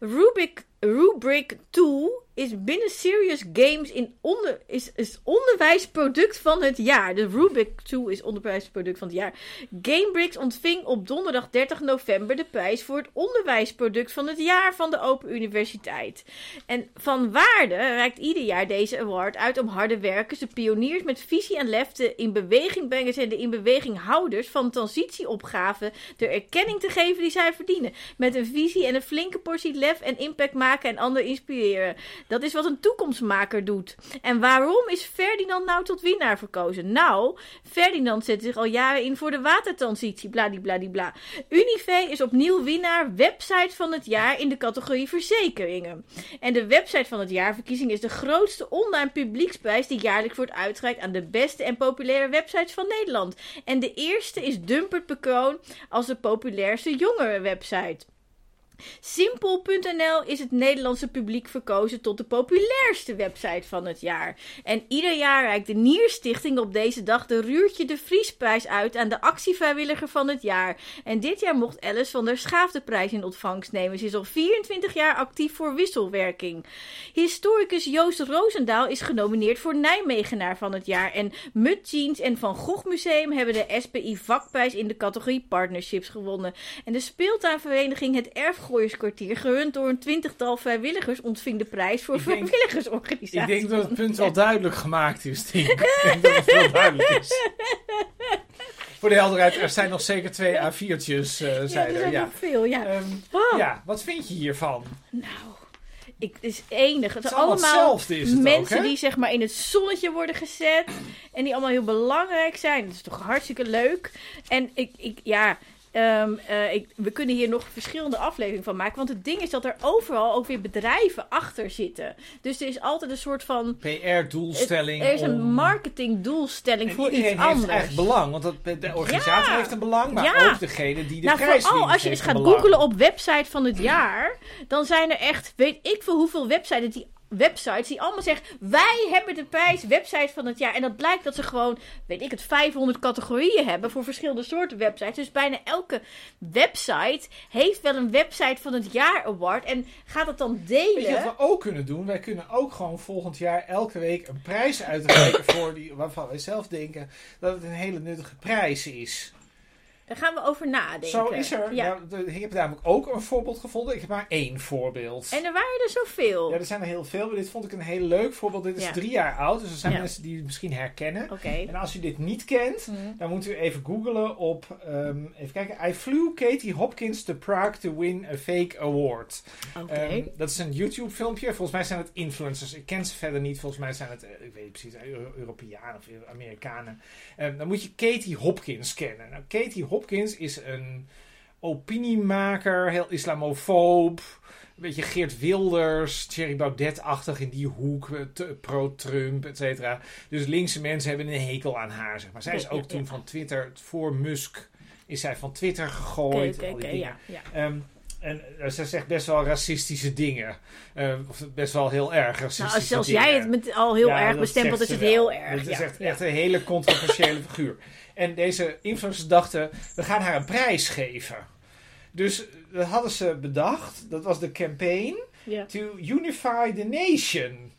Rubik, Rubric 2 is binnen Serious Games in onder, is, is onderwijsproduct van het jaar. De Rubik 2 is onderwijsproduct van het jaar. Gamebricks ontving op donderdag 30 november de prijs voor het onderwijsproduct van het jaar van de Open Universiteit. En van waarde reikt ieder jaar deze award uit om harde werkers, de pioniers met visie en lef, de in beweging brengers en de in beweging houders van transitieopgaven de erkenning te geven die zij verdienen. Met een visie en een flinke portie lef en impact maken en anderen inspireren. Dat is wat een toekomstmaker doet. En waarom is Ferdinand nou tot winnaar verkozen? Nou, Ferdinand zet zich al jaren in voor de watertransitie, bladibladibla. Unive is opnieuw winnaar website van het jaar in de categorie verzekeringen. En de website van het jaarverkiezing is de grootste online publieksprijs die jaarlijks wordt uitgereikt aan de beste en populaire websites van Nederland. En de eerste is Dumpert Bekroon als de populairste jongerenwebsite. Simpel.nl is het Nederlandse publiek verkozen tot de populairste website van het jaar. En ieder jaar reikt de Nierstichting op deze dag de Ruurtje de Vriesprijs uit aan de actievrijwilliger van het jaar. En dit jaar mocht Alice van der Schaaf de prijs in ontvangst nemen. Ze is al 24 jaar actief voor wisselwerking. Historicus Joost Roosendaal is genomineerd voor Nijmegenaar van het jaar. En Mut Jeans en Van Gogh Museum hebben de SPI vakprijs in de categorie Partnerships gewonnen. En de speeltuinvereniging Het Erfgoed Gooierskwartier, gerund door een twintigtal vrijwilligers, ontving de prijs voor Ik denk- vrijwilligersorganisatie. Ik denk dat het punt wel duidelijk gemaakt is, Tien. Ik denk dat het wel duidelijk is. Voor de helderheid, er zijn nog zeker twee A4'tjes, eh ja, er Ja. nog veel, ja. Ehm, Oh, ja, wat vind je hiervan? Nou, ik, het is enig. Het Het is zijn allemaal hetzelfde is het mensen die zeg maar in het zonnetje worden gezet. En die allemaal heel belangrijk zijn. Dat is toch hartstikke leuk. En ik, ik ja... ehm, eh, ik, we kunnen hier nog verschillende afleveringen van maken. Want het ding is dat er overal ook weer bedrijven achter zitten. Dus er is altijd een soort van. PR-doelstelling. Er is een marketingdoelstelling En voor iedereen iets heeft anders. echt belang, want dat, de organisator Ja. heeft een belang, maar Ja. ook degene die de nou, prijs vooral als je eens een gaat googelen op website van het jaar, dan zijn er echt, weet ik veel hoeveel websites die, websites die allemaal zeggen: wij hebben de prijs website van het jaar. En dat blijkt dat ze gewoon, weet ik het, 500 categorieën hebben voor verschillende soorten websites. Dus bijna elke website heeft wel een website van het jaar award en gaat het dan Weet je delen. wat we ook kunnen doen? Wij kunnen ook gewoon volgend jaar elke week een prijs uitreiken voor die, waarvan wij zelf denken dat het een hele nuttige prijs is. Daar gaan we over nadenken. Zo is er. Ja. Nou, ik heb namelijk ook een voorbeeld gevonden. Ik heb maar één voorbeeld. En er waren er zoveel. Ja, er zijn er heel veel, maar dit vond ik een heel leuk voorbeeld. Dit is Ja. drie jaar oud, dus er zijn Ja. mensen die het misschien herkennen. En als u dit niet kent, Mhm. dan moet u even googlen op, ehm, even kijken, I flew Katie Hopkins to Prague to win a fake award. Oké. Ehm, dat is een YouTube filmpje. Volgens mij zijn het influencers. Ik ken ze verder niet. Volgens mij zijn het, eh, ik weet niet precies, Euro- Europeanen of Amerikanen. Ehm, dan moet je Katie Hopkins kennen. Nou, Katie Hopkins is een opiniemaker, heel islamofoob. Een beetje Geert Wilders, Thierry Baudet-achtig in die hoek, eh, pro-Trump, et cetera. Dus linkse mensen hebben een hekel aan haar, zeg maar. Zij is ook toen van Twitter, voor Musk, is zij van Twitter gegooid. oké, ja, ja. Ehm, en eh, ze zegt best wel racistische dingen. Eh, of best wel heel erg racistische Nou, als zelfs dingen. jij het met al heel Ja, erg bestempelt, is het ze heel erg. Het is ja. echt, Ja. echt een hele controversiële figuur. En deze influencers dachten, we gaan haar een prijs geven. Dus eh, dat hadden ze bedacht. Dat was de campaign Ja. to unify the nation.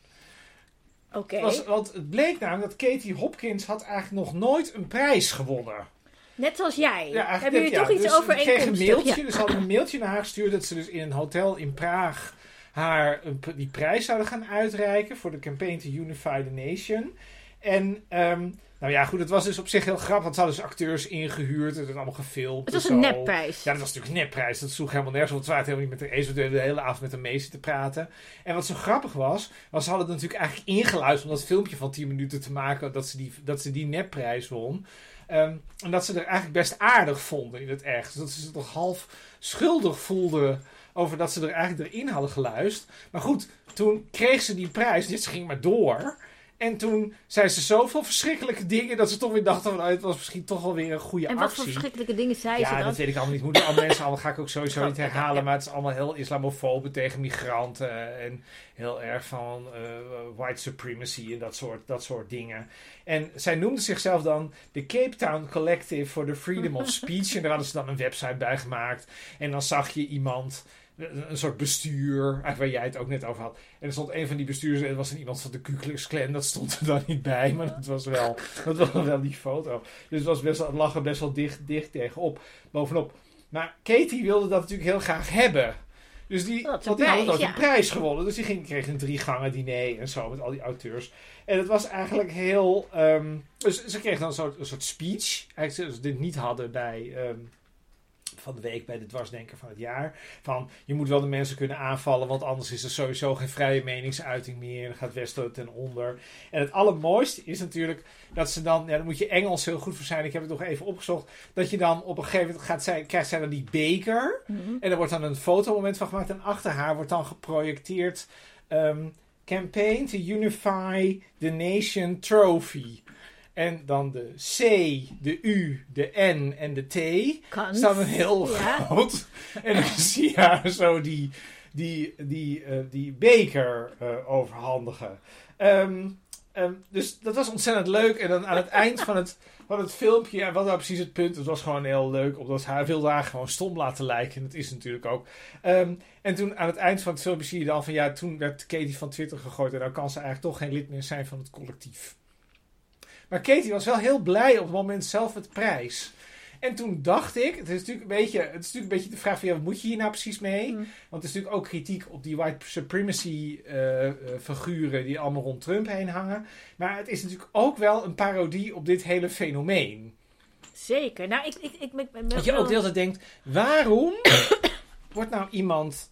Oké. Het was, want het bleek namelijk dat Katie Hopkins had eigenlijk nog nooit een prijs gewonnen. Net zoals jij. Ja, Hebben jullie net, toch ja. iets dus over kreeg een mailtje, Ja. dus ze hadden een mailtje naar haar gestuurd dat ze dus in een hotel in Praag haar een, die prijs zouden gaan uitreiken voor de campaign to Unify the Nation. En ehm, nou ja, goed, het was dus op zich heel grappig. Want ze hadden dus acteurs ingehuurd. Het werd allemaal gefilmd. Het was en een nepprijs. Ja, dat was natuurlijk een nepprijs. Dat sloeg helemaal nergens op. Het waren helemaal niet met de eens. We deden de hele avond met de meester te praten. En wat zo grappig was, was ze hadden het natuurlijk eigenlijk ingeluisterd om dat filmpje van 10 minuten te maken. Dat ze die, dat ze die nepprijs won. Ehm, en dat ze er eigenlijk best aardig vonden in het echt. Dus dat ze zich toch half schuldig voelden over dat ze er eigenlijk erin hadden geluisterd. Maar goed, toen kreeg ze die prijs. Dit ging maar door. En toen zei ze zoveel verschrikkelijke dingen dat ze toch weer dachten van nou, het was misschien toch wel weer een goede En wat actie. voor verschrikkelijke dingen zei ze Ja, dat weet ik allemaal niet. Moeten alle mensen allemaal ga ik ook sowieso Ja, niet ja, herhalen. ja. Maar het is allemaal heel islamofobe tegen migranten. En heel erg van eh, white supremacy en dat soort, dat soort dingen. En zij noemde zichzelf dan de Cape Town Collective for the Freedom of Speech. en daar hadden ze dan een website bij gemaakt. En dan zag je iemand een soort bestuur, eigenlijk waar jij het ook net over had. En er stond een van die bestuurders, en dat was een iemand van de Ku Klux Klan, dat stond er dan niet bij, maar dat was wel, dat was wel die foto. Dus het, was best wel, het lag er best wel dicht, dicht tegenop, bovenop. Maar Katie wilde dat natuurlijk heel graag hebben. Dus die, want die had ook ja. een prijs gewonnen. Dus die ging, kreeg een drie gangen diner en zo met al die auteurs. En het was eigenlijk heel... ehm, dus ze kreeg dan een soort, een soort speech. Eigenlijk ze dit niet hadden bij... ehm, van de week bij de dwarsdenker van het jaar. Van je moet wel de mensen kunnen aanvallen, want anders is er sowieso geen vrije meningsuiting meer. Dan gaat Westen ten onder. En het allermooiste is natuurlijk dat ze dan, ja, dan moet je Engels heel goed voor zijn. Ik heb het nog even opgezocht. Dat je dan op een gegeven moment gaat zij, krijgt zij dan die beker. Mhm. En er wordt dan een fotomoment van gemaakt. En achter haar wordt dan geprojecteerd. ehm, Campaign to Unify the Nation Trophy. En dan de C, de U, de N en de T Kan. staan een heel Ja. groot. En dan zie je haar zo die, die, die, eh, die beker eh, overhandigen. Ehm, ehm, dus dat was ontzettend leuk. En dan aan het eind van het, van het filmpje, ja, wat nou precies het punt? Het was gewoon heel leuk, omdat hij wilde haar gewoon stom laten lijken. En dat is natuurlijk ook. Ehm, en toen aan het eind van het filmpje zie je dan van ja, toen werd Katie van Twitter gegooid. En dan kan ze eigenlijk toch geen lid meer zijn van het collectief. Maar Katie was wel heel blij op het moment zelf met de prijs. En toen dacht ik, het is natuurlijk een beetje, het is natuurlijk een beetje de vraag van ja, wat moet je hier nou precies mee? Mm. Want er is natuurlijk ook kritiek op die white supremacy eh, eh, figuren die allemaal rond Trump heen hangen. Maar het is natuurlijk ook wel een parodie op dit hele fenomeen. Zeker. Nou, ik... ik, ik, ik, ik- Dat je ook de hele tijd denkt, waarom wordt nou iemand...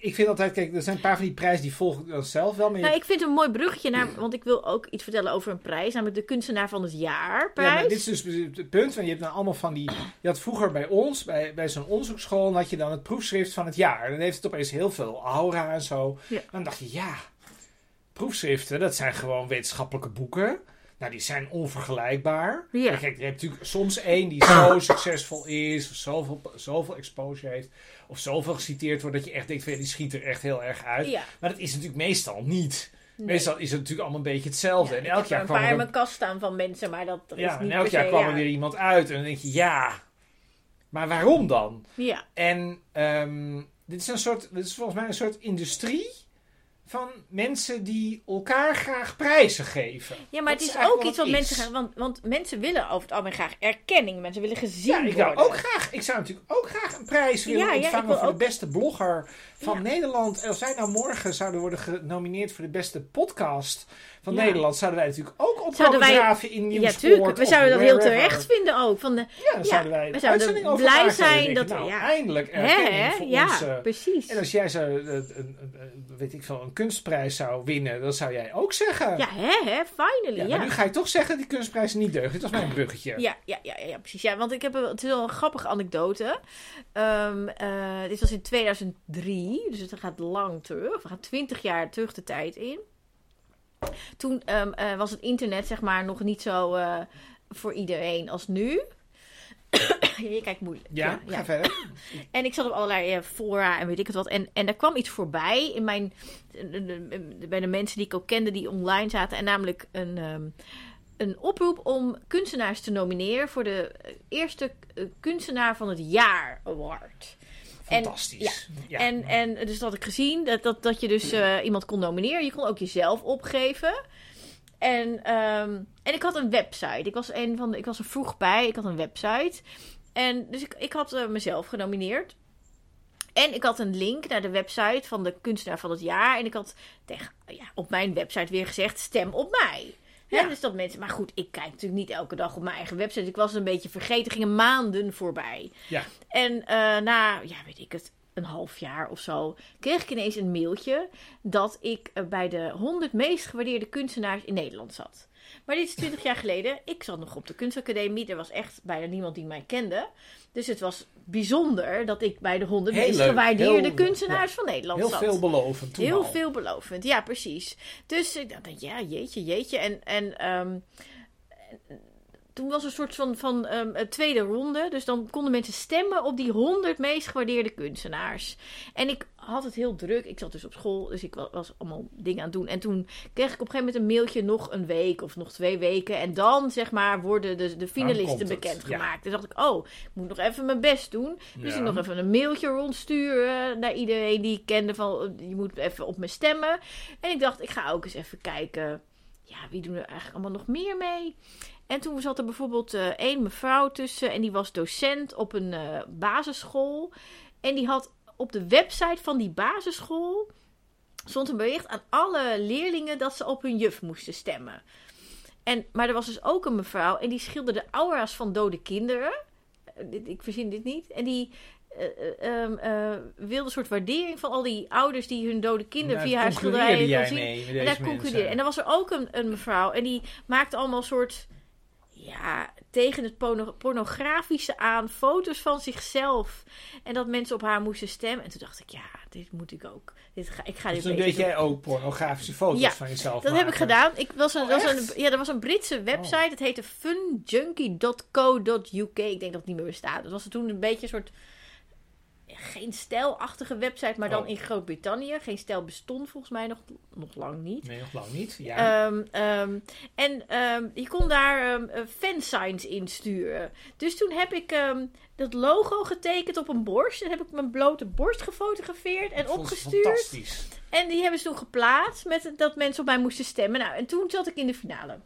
ik- vind altijd, kijk, er zijn een paar van die prijzen die volgen dan zelf wel. Maar je- Nou, ik vind het een mooi bruggetje naar... Want ik wil ook iets vertellen over een prijs. Namelijk de kunstenaar van het jaar Ja, prijs. maar dit is dus het punt. Want je hebt dan allemaal van die. Je had vroeger bij ons, bij, bij zo'n onderzoeksschool, had je dan het proefschrift van het jaar. En dan heeft het opeens heel veel aura en zo. Ja. Dan dacht je, ja, proefschriften, dat zijn gewoon wetenschappelijke boeken. Nou, die zijn onvergelijkbaar. Ja. Kijk, je hebt natuurlijk soms één die zo succesvol is, of zoveel, zoveel exposure heeft, of zoveel geciteerd wordt dat je echt denkt, van, ja, die schiet er echt heel erg uit. Ja. Maar dat is natuurlijk meestal niet. Nee. Meestal is het natuurlijk allemaal een beetje hetzelfde. Ja, en ik elk heb er jaar een kwam paar er in mijn kast staan van mensen, maar dat, ja, is niet en elk jaar se, kwam er weer iemand uit. En dan denk je, ja. Maar waarom dan? Ja. En ehm, dit is een soort, dit is volgens mij een soort industrie van mensen die elkaar graag prijzen geven. ja, maar Dat het is ook iets wat mensen gaan... Want, want mensen willen over het algemeen graag erkenning. Mensen willen gezien Ja, ik worden. zou ook graag. Ik zou natuurlijk ook graag een prijs willen Ja, ja, ontvangen wil voor de beste blogger van Ja. Nederland. En als wij nou morgen zouden worden genomineerd voor de beste podcast van Ja. Nederland, zouden wij natuurlijk ook op Zouden komen wij- in Ja, Nieuwsport. tuurlijk. We zouden dat heel terecht vinden ook. Van de, Ja, dan zouden wij we de zouden over blij zijn denk ik, dat- nou, ja. eindelijk erkenning voor Ja, ons. precies. en als jij zo, eh, weet ik veel, een kunstprijs zou winnen, dan zou jij ook zeggen. Ja, hè, hè, finally. Ja, Ja, maar nu ga je toch zeggen dat die kunstprijs niet deugt. Dit was mijn bruggetje. Ja, ja, ja, ja, ja, precies. Ja, want ik heb een, het is wel een grappige anekdote. Ehm, eh, dit was in 2003, dus het gaat lang terug. We gaan 20 jaar terug de tijd in. Toen ehm, eh, was het internet zeg maar nog niet zo eh, voor iedereen als nu. Je kijkt moeilijk. Ja, ga verder. En ik zat op allerlei fora en weet ik het wat. En, en daar kwam iets voorbij in mijn, bij de mensen die ik ook kende die online zaten. En namelijk een, ehm, een oproep om kunstenaars te nomineren voor de eerste eh, kunstenaar van het jaar award. En- Fantastisch. ja. En, en dus dat had ik gezien, dat, dat, dat je dus eh, iemand kon nomineren. Je kon ook jezelf opgeven. En, ehm, en ik had een website. Ik was, een van de, ik was er vroeg bij. Ik had een website. En dus ik, ik had eh, mezelf genomineerd. En ik had een link naar de website van de kunstenaar van het jaar. En ik had tegen, ja, op mijn website weer gezegd: stem op mij. Dus dat mensen, maar goed, ik kijk natuurlijk niet elke dag op mijn eigen website. Ik was een beetje vergeten, gingen maanden voorbij. Ja. En eh, na, ja, weet ik het, een half jaar of zo, kreeg ik ineens een mailtje dat ik eh, bij de 100 meest gewaardeerde kunstenaars in Nederland zat. Maar dit is 20 jaar geleden. Ik zat nog op de kunstacademie. Er was echt bijna niemand die mij kende. Dus het was bijzonder dat ik bij de 100 Heel meest gewaardeerde Heel- kunstenaars van Nederland Heel zat. veelbelovend toen Heel al. veelbelovend, ja, precies. Dus ik dacht, ja, jeetje, jeetje. En, en ehm, toen was er een soort van, van ehm, tweede ronde. Dus dan konden mensen stemmen op die 100 meest gewaardeerde kunstenaars. En ik had het heel druk. Ik zat dus op school, dus ik wa- was allemaal dingen aan het doen. En toen kreeg ik op een gegeven moment een mailtje nog een week of nog twee weken. En dan, zeg maar, worden de, de finalisten bekendgemaakt. Dus dacht ik, oh, ik moet nog even mijn best doen. Dus Ja. ik nog even een mailtje rondsturen naar iedereen die ik kende van je moet even op me stemmen. En ik dacht, ik ga ook eens even kijken, ja, wie doen er eigenlijk allemaal nog meer mee? En toen zat er bijvoorbeeld eh, één mevrouw tussen en die was docent op een eh, basisschool. En die had op de website van die basisschool stond een bericht aan alle leerlingen dat ze op hun juf moesten stemmen. En, maar er was dus ook een mevrouw en die schilderde aura's van dode kinderen. Eh, Ik verzin dit niet. En die eh, eh, ehm, eh, wilde een soort waardering van al die ouders die hun dode kinderen via haar schilderijen kon zien. En daar concludeerde. En er was er ook een, een mevrouw en die maakte allemaal soort ja, tegen het porno- pornografische aan, foto's van zichzelf. En dat mensen op haar moesten stemmen. En toen dacht ik, ja, dit moet ik ook. Dit ga, ik ga Dus dit toen beter deed jij ook pornografische foto's Ja, van jezelf Dat heb ik gedaan. Ik was een, Oh, was een, ja, dat was een Britse website. Het heette funjunkie.co.uk. Ik denk dat het niet meer bestaat. Dat was toen een beetje een soort... Geen stijlachtige website, maar dan Oh. in Groot-Brittannië. Geen stijl bestond volgens mij nog, nog lang niet. Nee, nog lang niet. Ja. Ehm, ehm, en ehm, je kon daar eh, fansigns in sturen. Dus toen heb ik dat logo getekend op een borst. En heb ik mijn blote borst gefotografeerd en opgestuurd. Fantastisch. En die hebben ze toen geplaatst met dat mensen op mij moesten stemmen. Nou, en toen zat ik in de finale.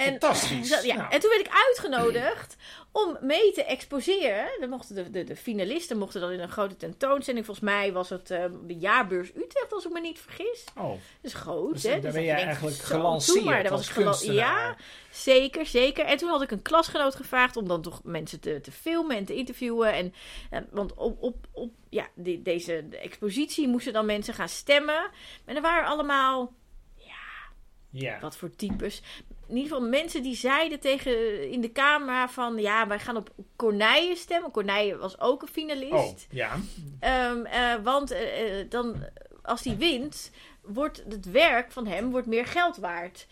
En, Fantastisch. Ja. Nou. en toen werd ik uitgenodigd om mee te exposeren. Mochten de, de, de finalisten mochten dan in een grote tentoonstelling. Volgens mij was het eh, de jaarbeurs Utrecht, als ik me niet vergis. Oh, Dat is groot, Dus hè? daar Dus ben je eigenlijk zo, gelanceerd maar. Dat was kunstenaar. Ja, zeker, zeker. En toen had ik een klasgenoot gevraagd om dan toch mensen te, te filmen en te interviewen. En, eh, want op, op, op ja, die- deze de expositie moesten dan mensen gaan stemmen. En er waren allemaal, ja. wat voor types... In ieder geval mensen die zeiden tegen in de camera van... Ja, wij gaan op Corneille stemmen. Corneille was ook een finalist. Oh, ja. Ehm, eh, want eh, eh, dan, als hij wint, wordt het werk van hem wordt meer geld waard.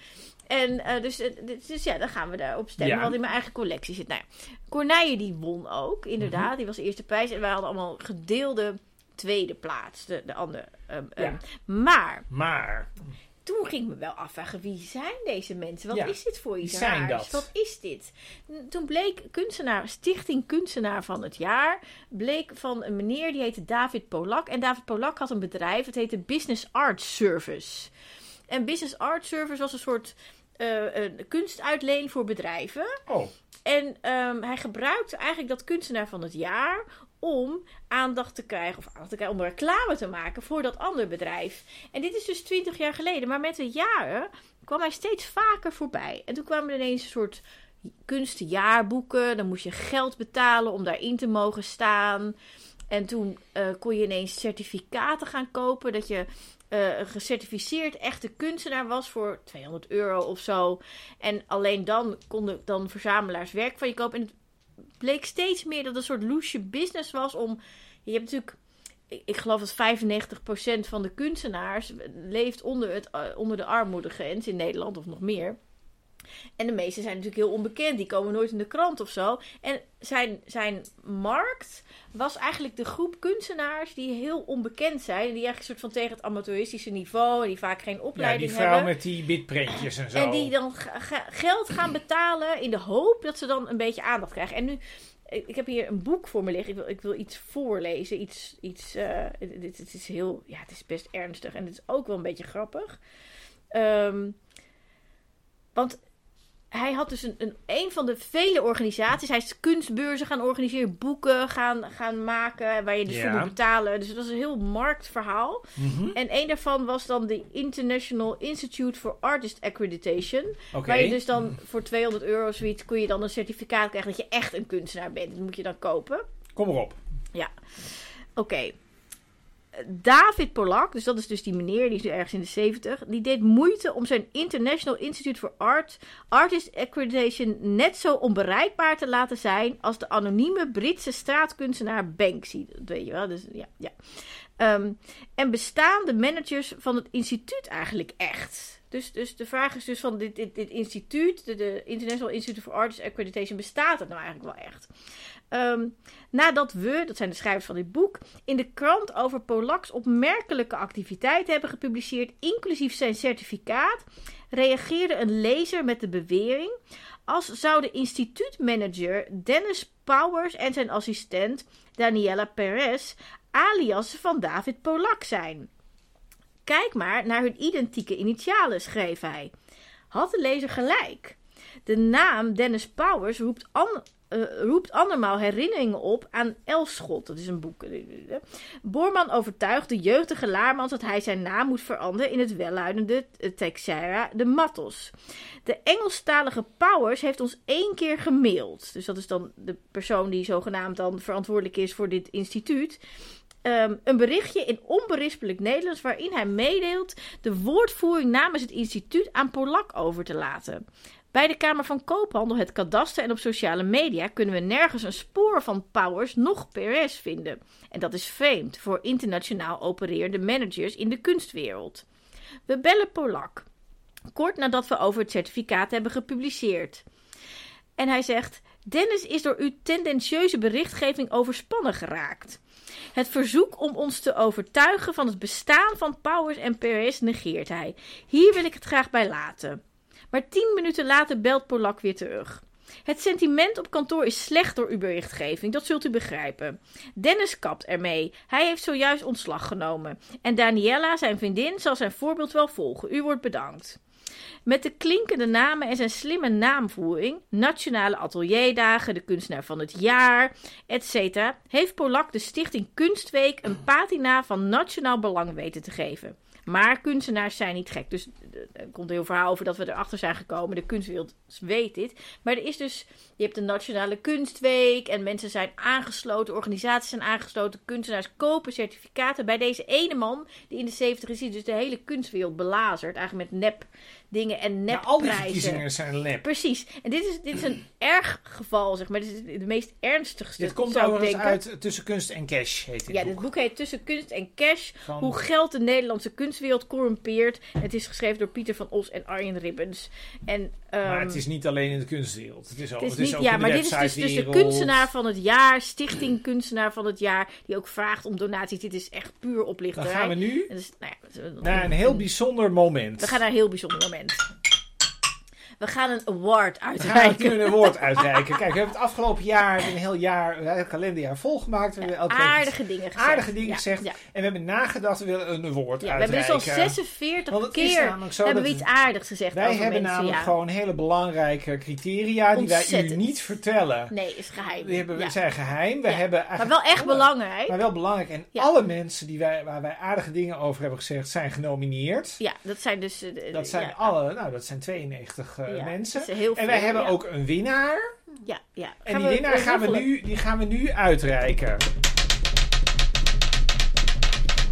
En dus, dus, ja, dan gaan we daarop stemmen, Ja. wat in mijn eigen collectie zit. Nou, ja, Corneille die won ook, inderdaad. Mhm. Die was de eerste prijs. En wij hadden allemaal gedeelde tweede plaats, de, de andere. ehm, Ja. ehm. Maar Maar, toen ging ik me wel afvragen, wie zijn deze mensen? Wat Ja, is dit voor iets zijn dat? Wat is dit? Toen bleek kunstenaar, Stichting Kunstenaar van het Jaar, bleek van een meneer die heette David Polak. En David Polak had een bedrijf, het heette Business Art Service. En Business Art Service was een soort eh, een kunstuitleen voor bedrijven. oh, En ehm, hij gebruikte eigenlijk dat kunstenaar van het jaar om aandacht te krijgen, of aandacht te krijgen, om reclame te maken voor dat andere bedrijf. En dit is dus 20 jaar geleden, maar met de jaren kwam hij steeds vaker voorbij. En toen kwamen er ineens een soort kunstenjaarboeken, dan moest je geld betalen om daarin te mogen staan. En toen eh, kon je ineens certificaten gaan kopen dat je eh, een gecertificeerd echte kunstenaar was voor 200 euro of zo. En alleen dan konden dan verzamelaars werk van je kopen. Bleek steeds meer dat het een soort loesje business was om... Je hebt natuurlijk... Ik, ik geloof dat 95% van de kunstenaars leeft onder, het, eh, onder de armoedegrens in Nederland of nog meer. En de meeste zijn natuurlijk heel onbekend. Die komen nooit in de krant of zo. En zijn, zijn markt was eigenlijk de groep kunstenaars die heel onbekend zijn. Die eigenlijk een soort van tegen het amateuristische niveau. En die vaak geen ja, opleiding die vrouw hebben. met die bitprintjes en zo. En die dan geld gaan betalen in de hoop dat ze dan een beetje aandacht krijgen. En nu, ik heb hier een boek voor me liggen. Ik wil, ik wil iets voorlezen. Iets, iets eh, dit, dit is heel, ja, het is best ernstig. En het is ook wel een beetje grappig. Ehm, want hij had dus een, een, een van de vele organisaties. Hij is kunstbeurzen gaan organiseren, boeken gaan, gaan maken, waar je dus voor Ja. moet betalen. Dus dat was een heel marktverhaal. Mhm. En een daarvan was dan de International Institute for Artist Accreditation. Waar je dus dan voor 200 euro zoiets kon je dan een certificaat krijgen dat je echt een kunstenaar bent. Dat moet je dan kopen. Kom erop. Oké. David Polak, dus dat is dus die meneer, die is nu ergens in de 70, die deed moeite om zijn International Institute for Art Artist Accreditation net zo onbereikbaar te laten zijn als de anonieme Britse straatkunstenaar Banksy. Dat weet je wel, dus ja. ja. Ehm, en bestaan de managers van het instituut eigenlijk echt? Dus, dus de vraag is dus van dit, dit, dit instituut, de, de International Institute for Artist Accreditation, bestaat het nou eigenlijk wel echt? Ehm, nadat we, dat zijn de schrijvers van dit boek, in de krant over Polaks opmerkelijke activiteiten hebben gepubliceerd, inclusief zijn certificaat, reageerde een lezer met de bewering als zou de instituutmanager Dennis Powers en zijn assistent Daniela Perez alias van David Polak zijn. Kijk maar naar hun identieke initialen, schreef hij. Had de lezer gelijk? De naam Dennis Powers roept, an, eh, roept andermaal herinneringen op aan Elschot. Dat is een boek. Boorman overtuigt de jeugdige Laarmans dat hij zijn naam moet veranderen in het welluidende Texera de Matos. De Engelstalige Powers heeft ons één keer gemaild. Dus dat is dan de persoon die zogenaamd dan verantwoordelijk is voor dit instituut. Ehm, een berichtje in onberispelijk Nederlands waarin hij meedeelt de woordvoering namens het instituut aan Polak over te laten. Bij de Kamer van Koophandel, het kadaster en op sociale media kunnen we nergens een spoor van Powers nog Perez vinden. En dat is vreemd voor internationaal opererende managers in de kunstwereld. We bellen Polak. Kort nadat we over het certificaat hebben gepubliceerd. En hij zegt: Dennis is door uw tendentieuze berichtgeving overspannen geraakt. Het verzoek om ons te overtuigen van het bestaan van Powers en Perez negeert hij. Hier wil ik het graag bij laten. Maar tien minuten later belt Polak weer terug. Het sentiment op kantoor is slecht door uw berichtgeving, dat zult u begrijpen. Dennis kapt ermee. Hij heeft zojuist ontslag genomen. En Daniela, zijn vriendin, zal zijn voorbeeld wel volgen. U wordt bedankt. Met de klinkende namen en zijn slimme naamvoering, nationale atelierdagen, de kunstenaar van het jaar, etc., heeft Polak de stichting Kunstweek een patina van nationaal belang weten te geven. Maar kunstenaars zijn niet gek. Dus eh, er komt een heel verhaal over dat we erachter zijn gekomen. De kunstwereld weet dit. Maar er is dus, je hebt de Nationale Kunstweek en mensen zijn aangesloten, organisaties zijn aangesloten, kunstenaars kopen certificaten. Bij deze ene man, die in de 70 is, dus de hele kunstwereld belazerd. Eigenlijk met nep dingen en Ja, al die nepprijzen. verkiezingen zijn lep. Precies. En dit is, dit is een erg geval, zeg maar. Dit is de meest ernstigste. Dit komt overigens uit Tussen Kunst en Cash, heet dit Ja, boek. dit boek heet Tussen Kunst en Cash. Van- Hoe geld de Nederlandse kunstwereld corrumpeert. Het is geschreven door Pieter van Os en Arjen Ribbens. En, Maar ehm, het is niet alleen in de kunstwereld. Het is ook, het is het is niet, ook ja, maar dit is dus, dus de kunstenaar van het jaar, stichting kunstenaar van het jaar, die ook vraagt om donaties. Dit is echt puur Dan oplichterij. gaan we nu nou ja, naar een heel bijzonder moment. we gaan naar een heel bijzonder moment. We gaan een award We uitreiken. nu een woord uitreiken. Kijk, we hebben het afgelopen jaar, een heel jaar, een kalenderjaar volgemaakt. We hebben Aardige dingen gezegd. aardige dingen gezegd. En we hebben nagedacht, we willen een woord Ja, we hebben dus uitreiken. al 46 Want het is keer hebben we iets aardigs gezegd Wij over hebben mensen. namelijk ja. gewoon hele belangrijke criteria die wij u niet vertellen. Nee, is geheim. Die hebben, Ja. zijn geheim. We hebben Maar wel echt alle- belangrijk. Maar wel belangrijk. En alle mensen die wij, waar wij aardige dingen over hebben gezegd, zijn genomineerd. Ja, dat zijn dus... eh, Dat zijn alle, nou dat zijn 92 eh, Ja, mensen. En wij hebben ja. ook een winnaar. Ja, ja. En Gaan die we winnaar gaan we, nu, die gaan we nu uitreiken.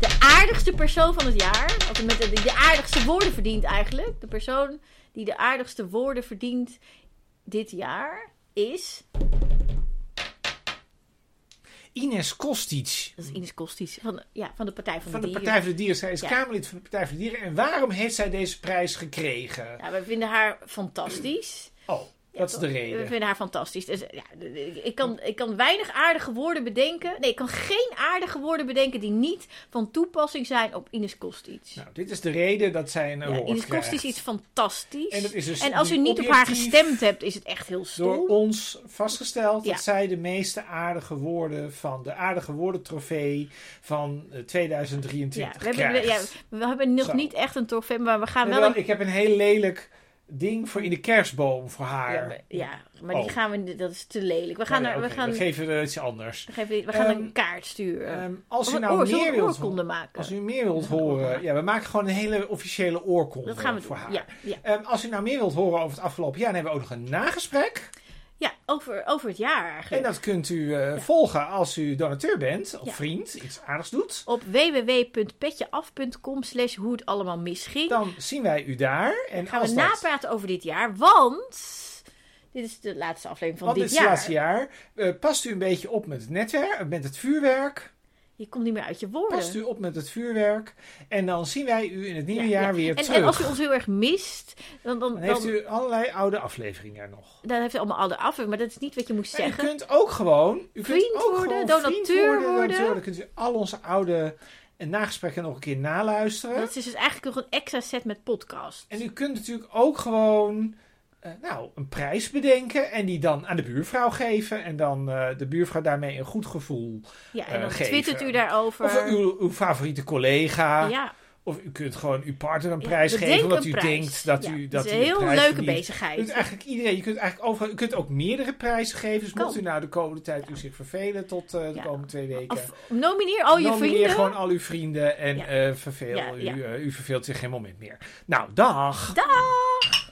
De aardigste persoon van het jaar. Of met de, de aardigste woorden verdient eigenlijk. De persoon die de aardigste woorden verdient dit jaar is... Ines Kostic. Dat is Ines Kostic van, ja, van de Partij van, Van de, de Dieren. Partij voor de Dieren. Zij is Ja. Kamerlid van de Partij voor de Dieren. En waarom heeft zij deze prijs gekregen? Ja, we vinden haar fantastisch. Oh, dat is de We reden. vinden haar fantastisch. Dus, ja, ik, kan, ik kan weinig aardige woorden bedenken. Nee, ik kan geen aardige woorden bedenken die niet van toepassing zijn op Ines Kostic. Nou, dit is de reden dat zij een Ja, Ines. Kostic is fantastisch. En, dat is dus En als u niet op haar gestemd hebt, is het echt heel Door stom. ons vastgesteld Ja. dat zij de meeste aardige woorden van de aardige woorden trofee van eh, Ja, 2023 we hebben, we, krijgt. ja, we hebben nog Zo. niet echt een trofee, maar we gaan Nee, wel... wel, een- ik heb een heel lelijk ding voor in de kerstboom voor haar. Ja, maar, ja, maar die Oh. gaan we, dat is te lelijk. We gaan, ja, er, we gaan, we geven er iets anders. we geven- we gaan Ehm, een kaart sturen. Ehm, als u nou meer wilt maken. Als u meer wilt horen, ja, we maken gewoon een hele officiële oorkonde dat gaan we voor doen. haar. Ja, ja. Ehm, als u nou meer wilt horen over het afgelopen jaar, dan hebben we ook nog een nagesprek. Over, over het jaar En eigenlijk. dat kunt u eh, volgen als u donateur bent of Ja. vriend, iets aardigs doet. Op www.petjeaf.com slash hoe het allemaal misging. Dan zien wij u daar. En gaan we dat, napraten over dit jaar, want dit is de laatste aflevering van want dit dit is het jaar. laatste jaar. eh, past u een beetje op met het netwerk, met het vuurwerk. Je komt niet meer uit je woorden. Past u op met het vuurwerk. En dan zien wij u in het nieuwe Ja, jaar ja. weer en, terug. en als u ons heel erg mist, dan, dan, dan heeft dan, u allerlei oude afleveringen er nog. dan heeft u allemaal oude af, maar dat is niet wat je moest Maar u zeggen. kunt ook gewoon... U Vriend kunt ook worden, gewoon donateur worden. donateur. Dan kunt u al onze oude nagesprekken nog een keer naluisteren. Dat is dus eigenlijk nog een extra set met podcast. En u kunt natuurlijk ook gewoon nou, een prijs bedenken en die dan aan de buurvrouw geven. En dan eh, de buurvrouw daarmee een goed gevoel. Ja, en eh, dan geven. twittert u daarover. Of uw, uw favoriete collega. ja, Of u kunt gewoon uw partner een prijs geven. Omdat u prijs. denkt dat Ja, u dat is een heel prijs leuke verdient. bezigheid. U kunt eigenlijk iedereen, je kunt eigenlijk overal, u kunt ook meerdere prijzen geven. Dus Kan. mocht u nou de komende tijd u zich vervelen tot eh, de komende twee weken. Of nomineer al je nomineer vrienden. gewoon al uw vrienden en eh, verveel u. eh, u verveelt zich geen moment meer. Nou, dag! Dag!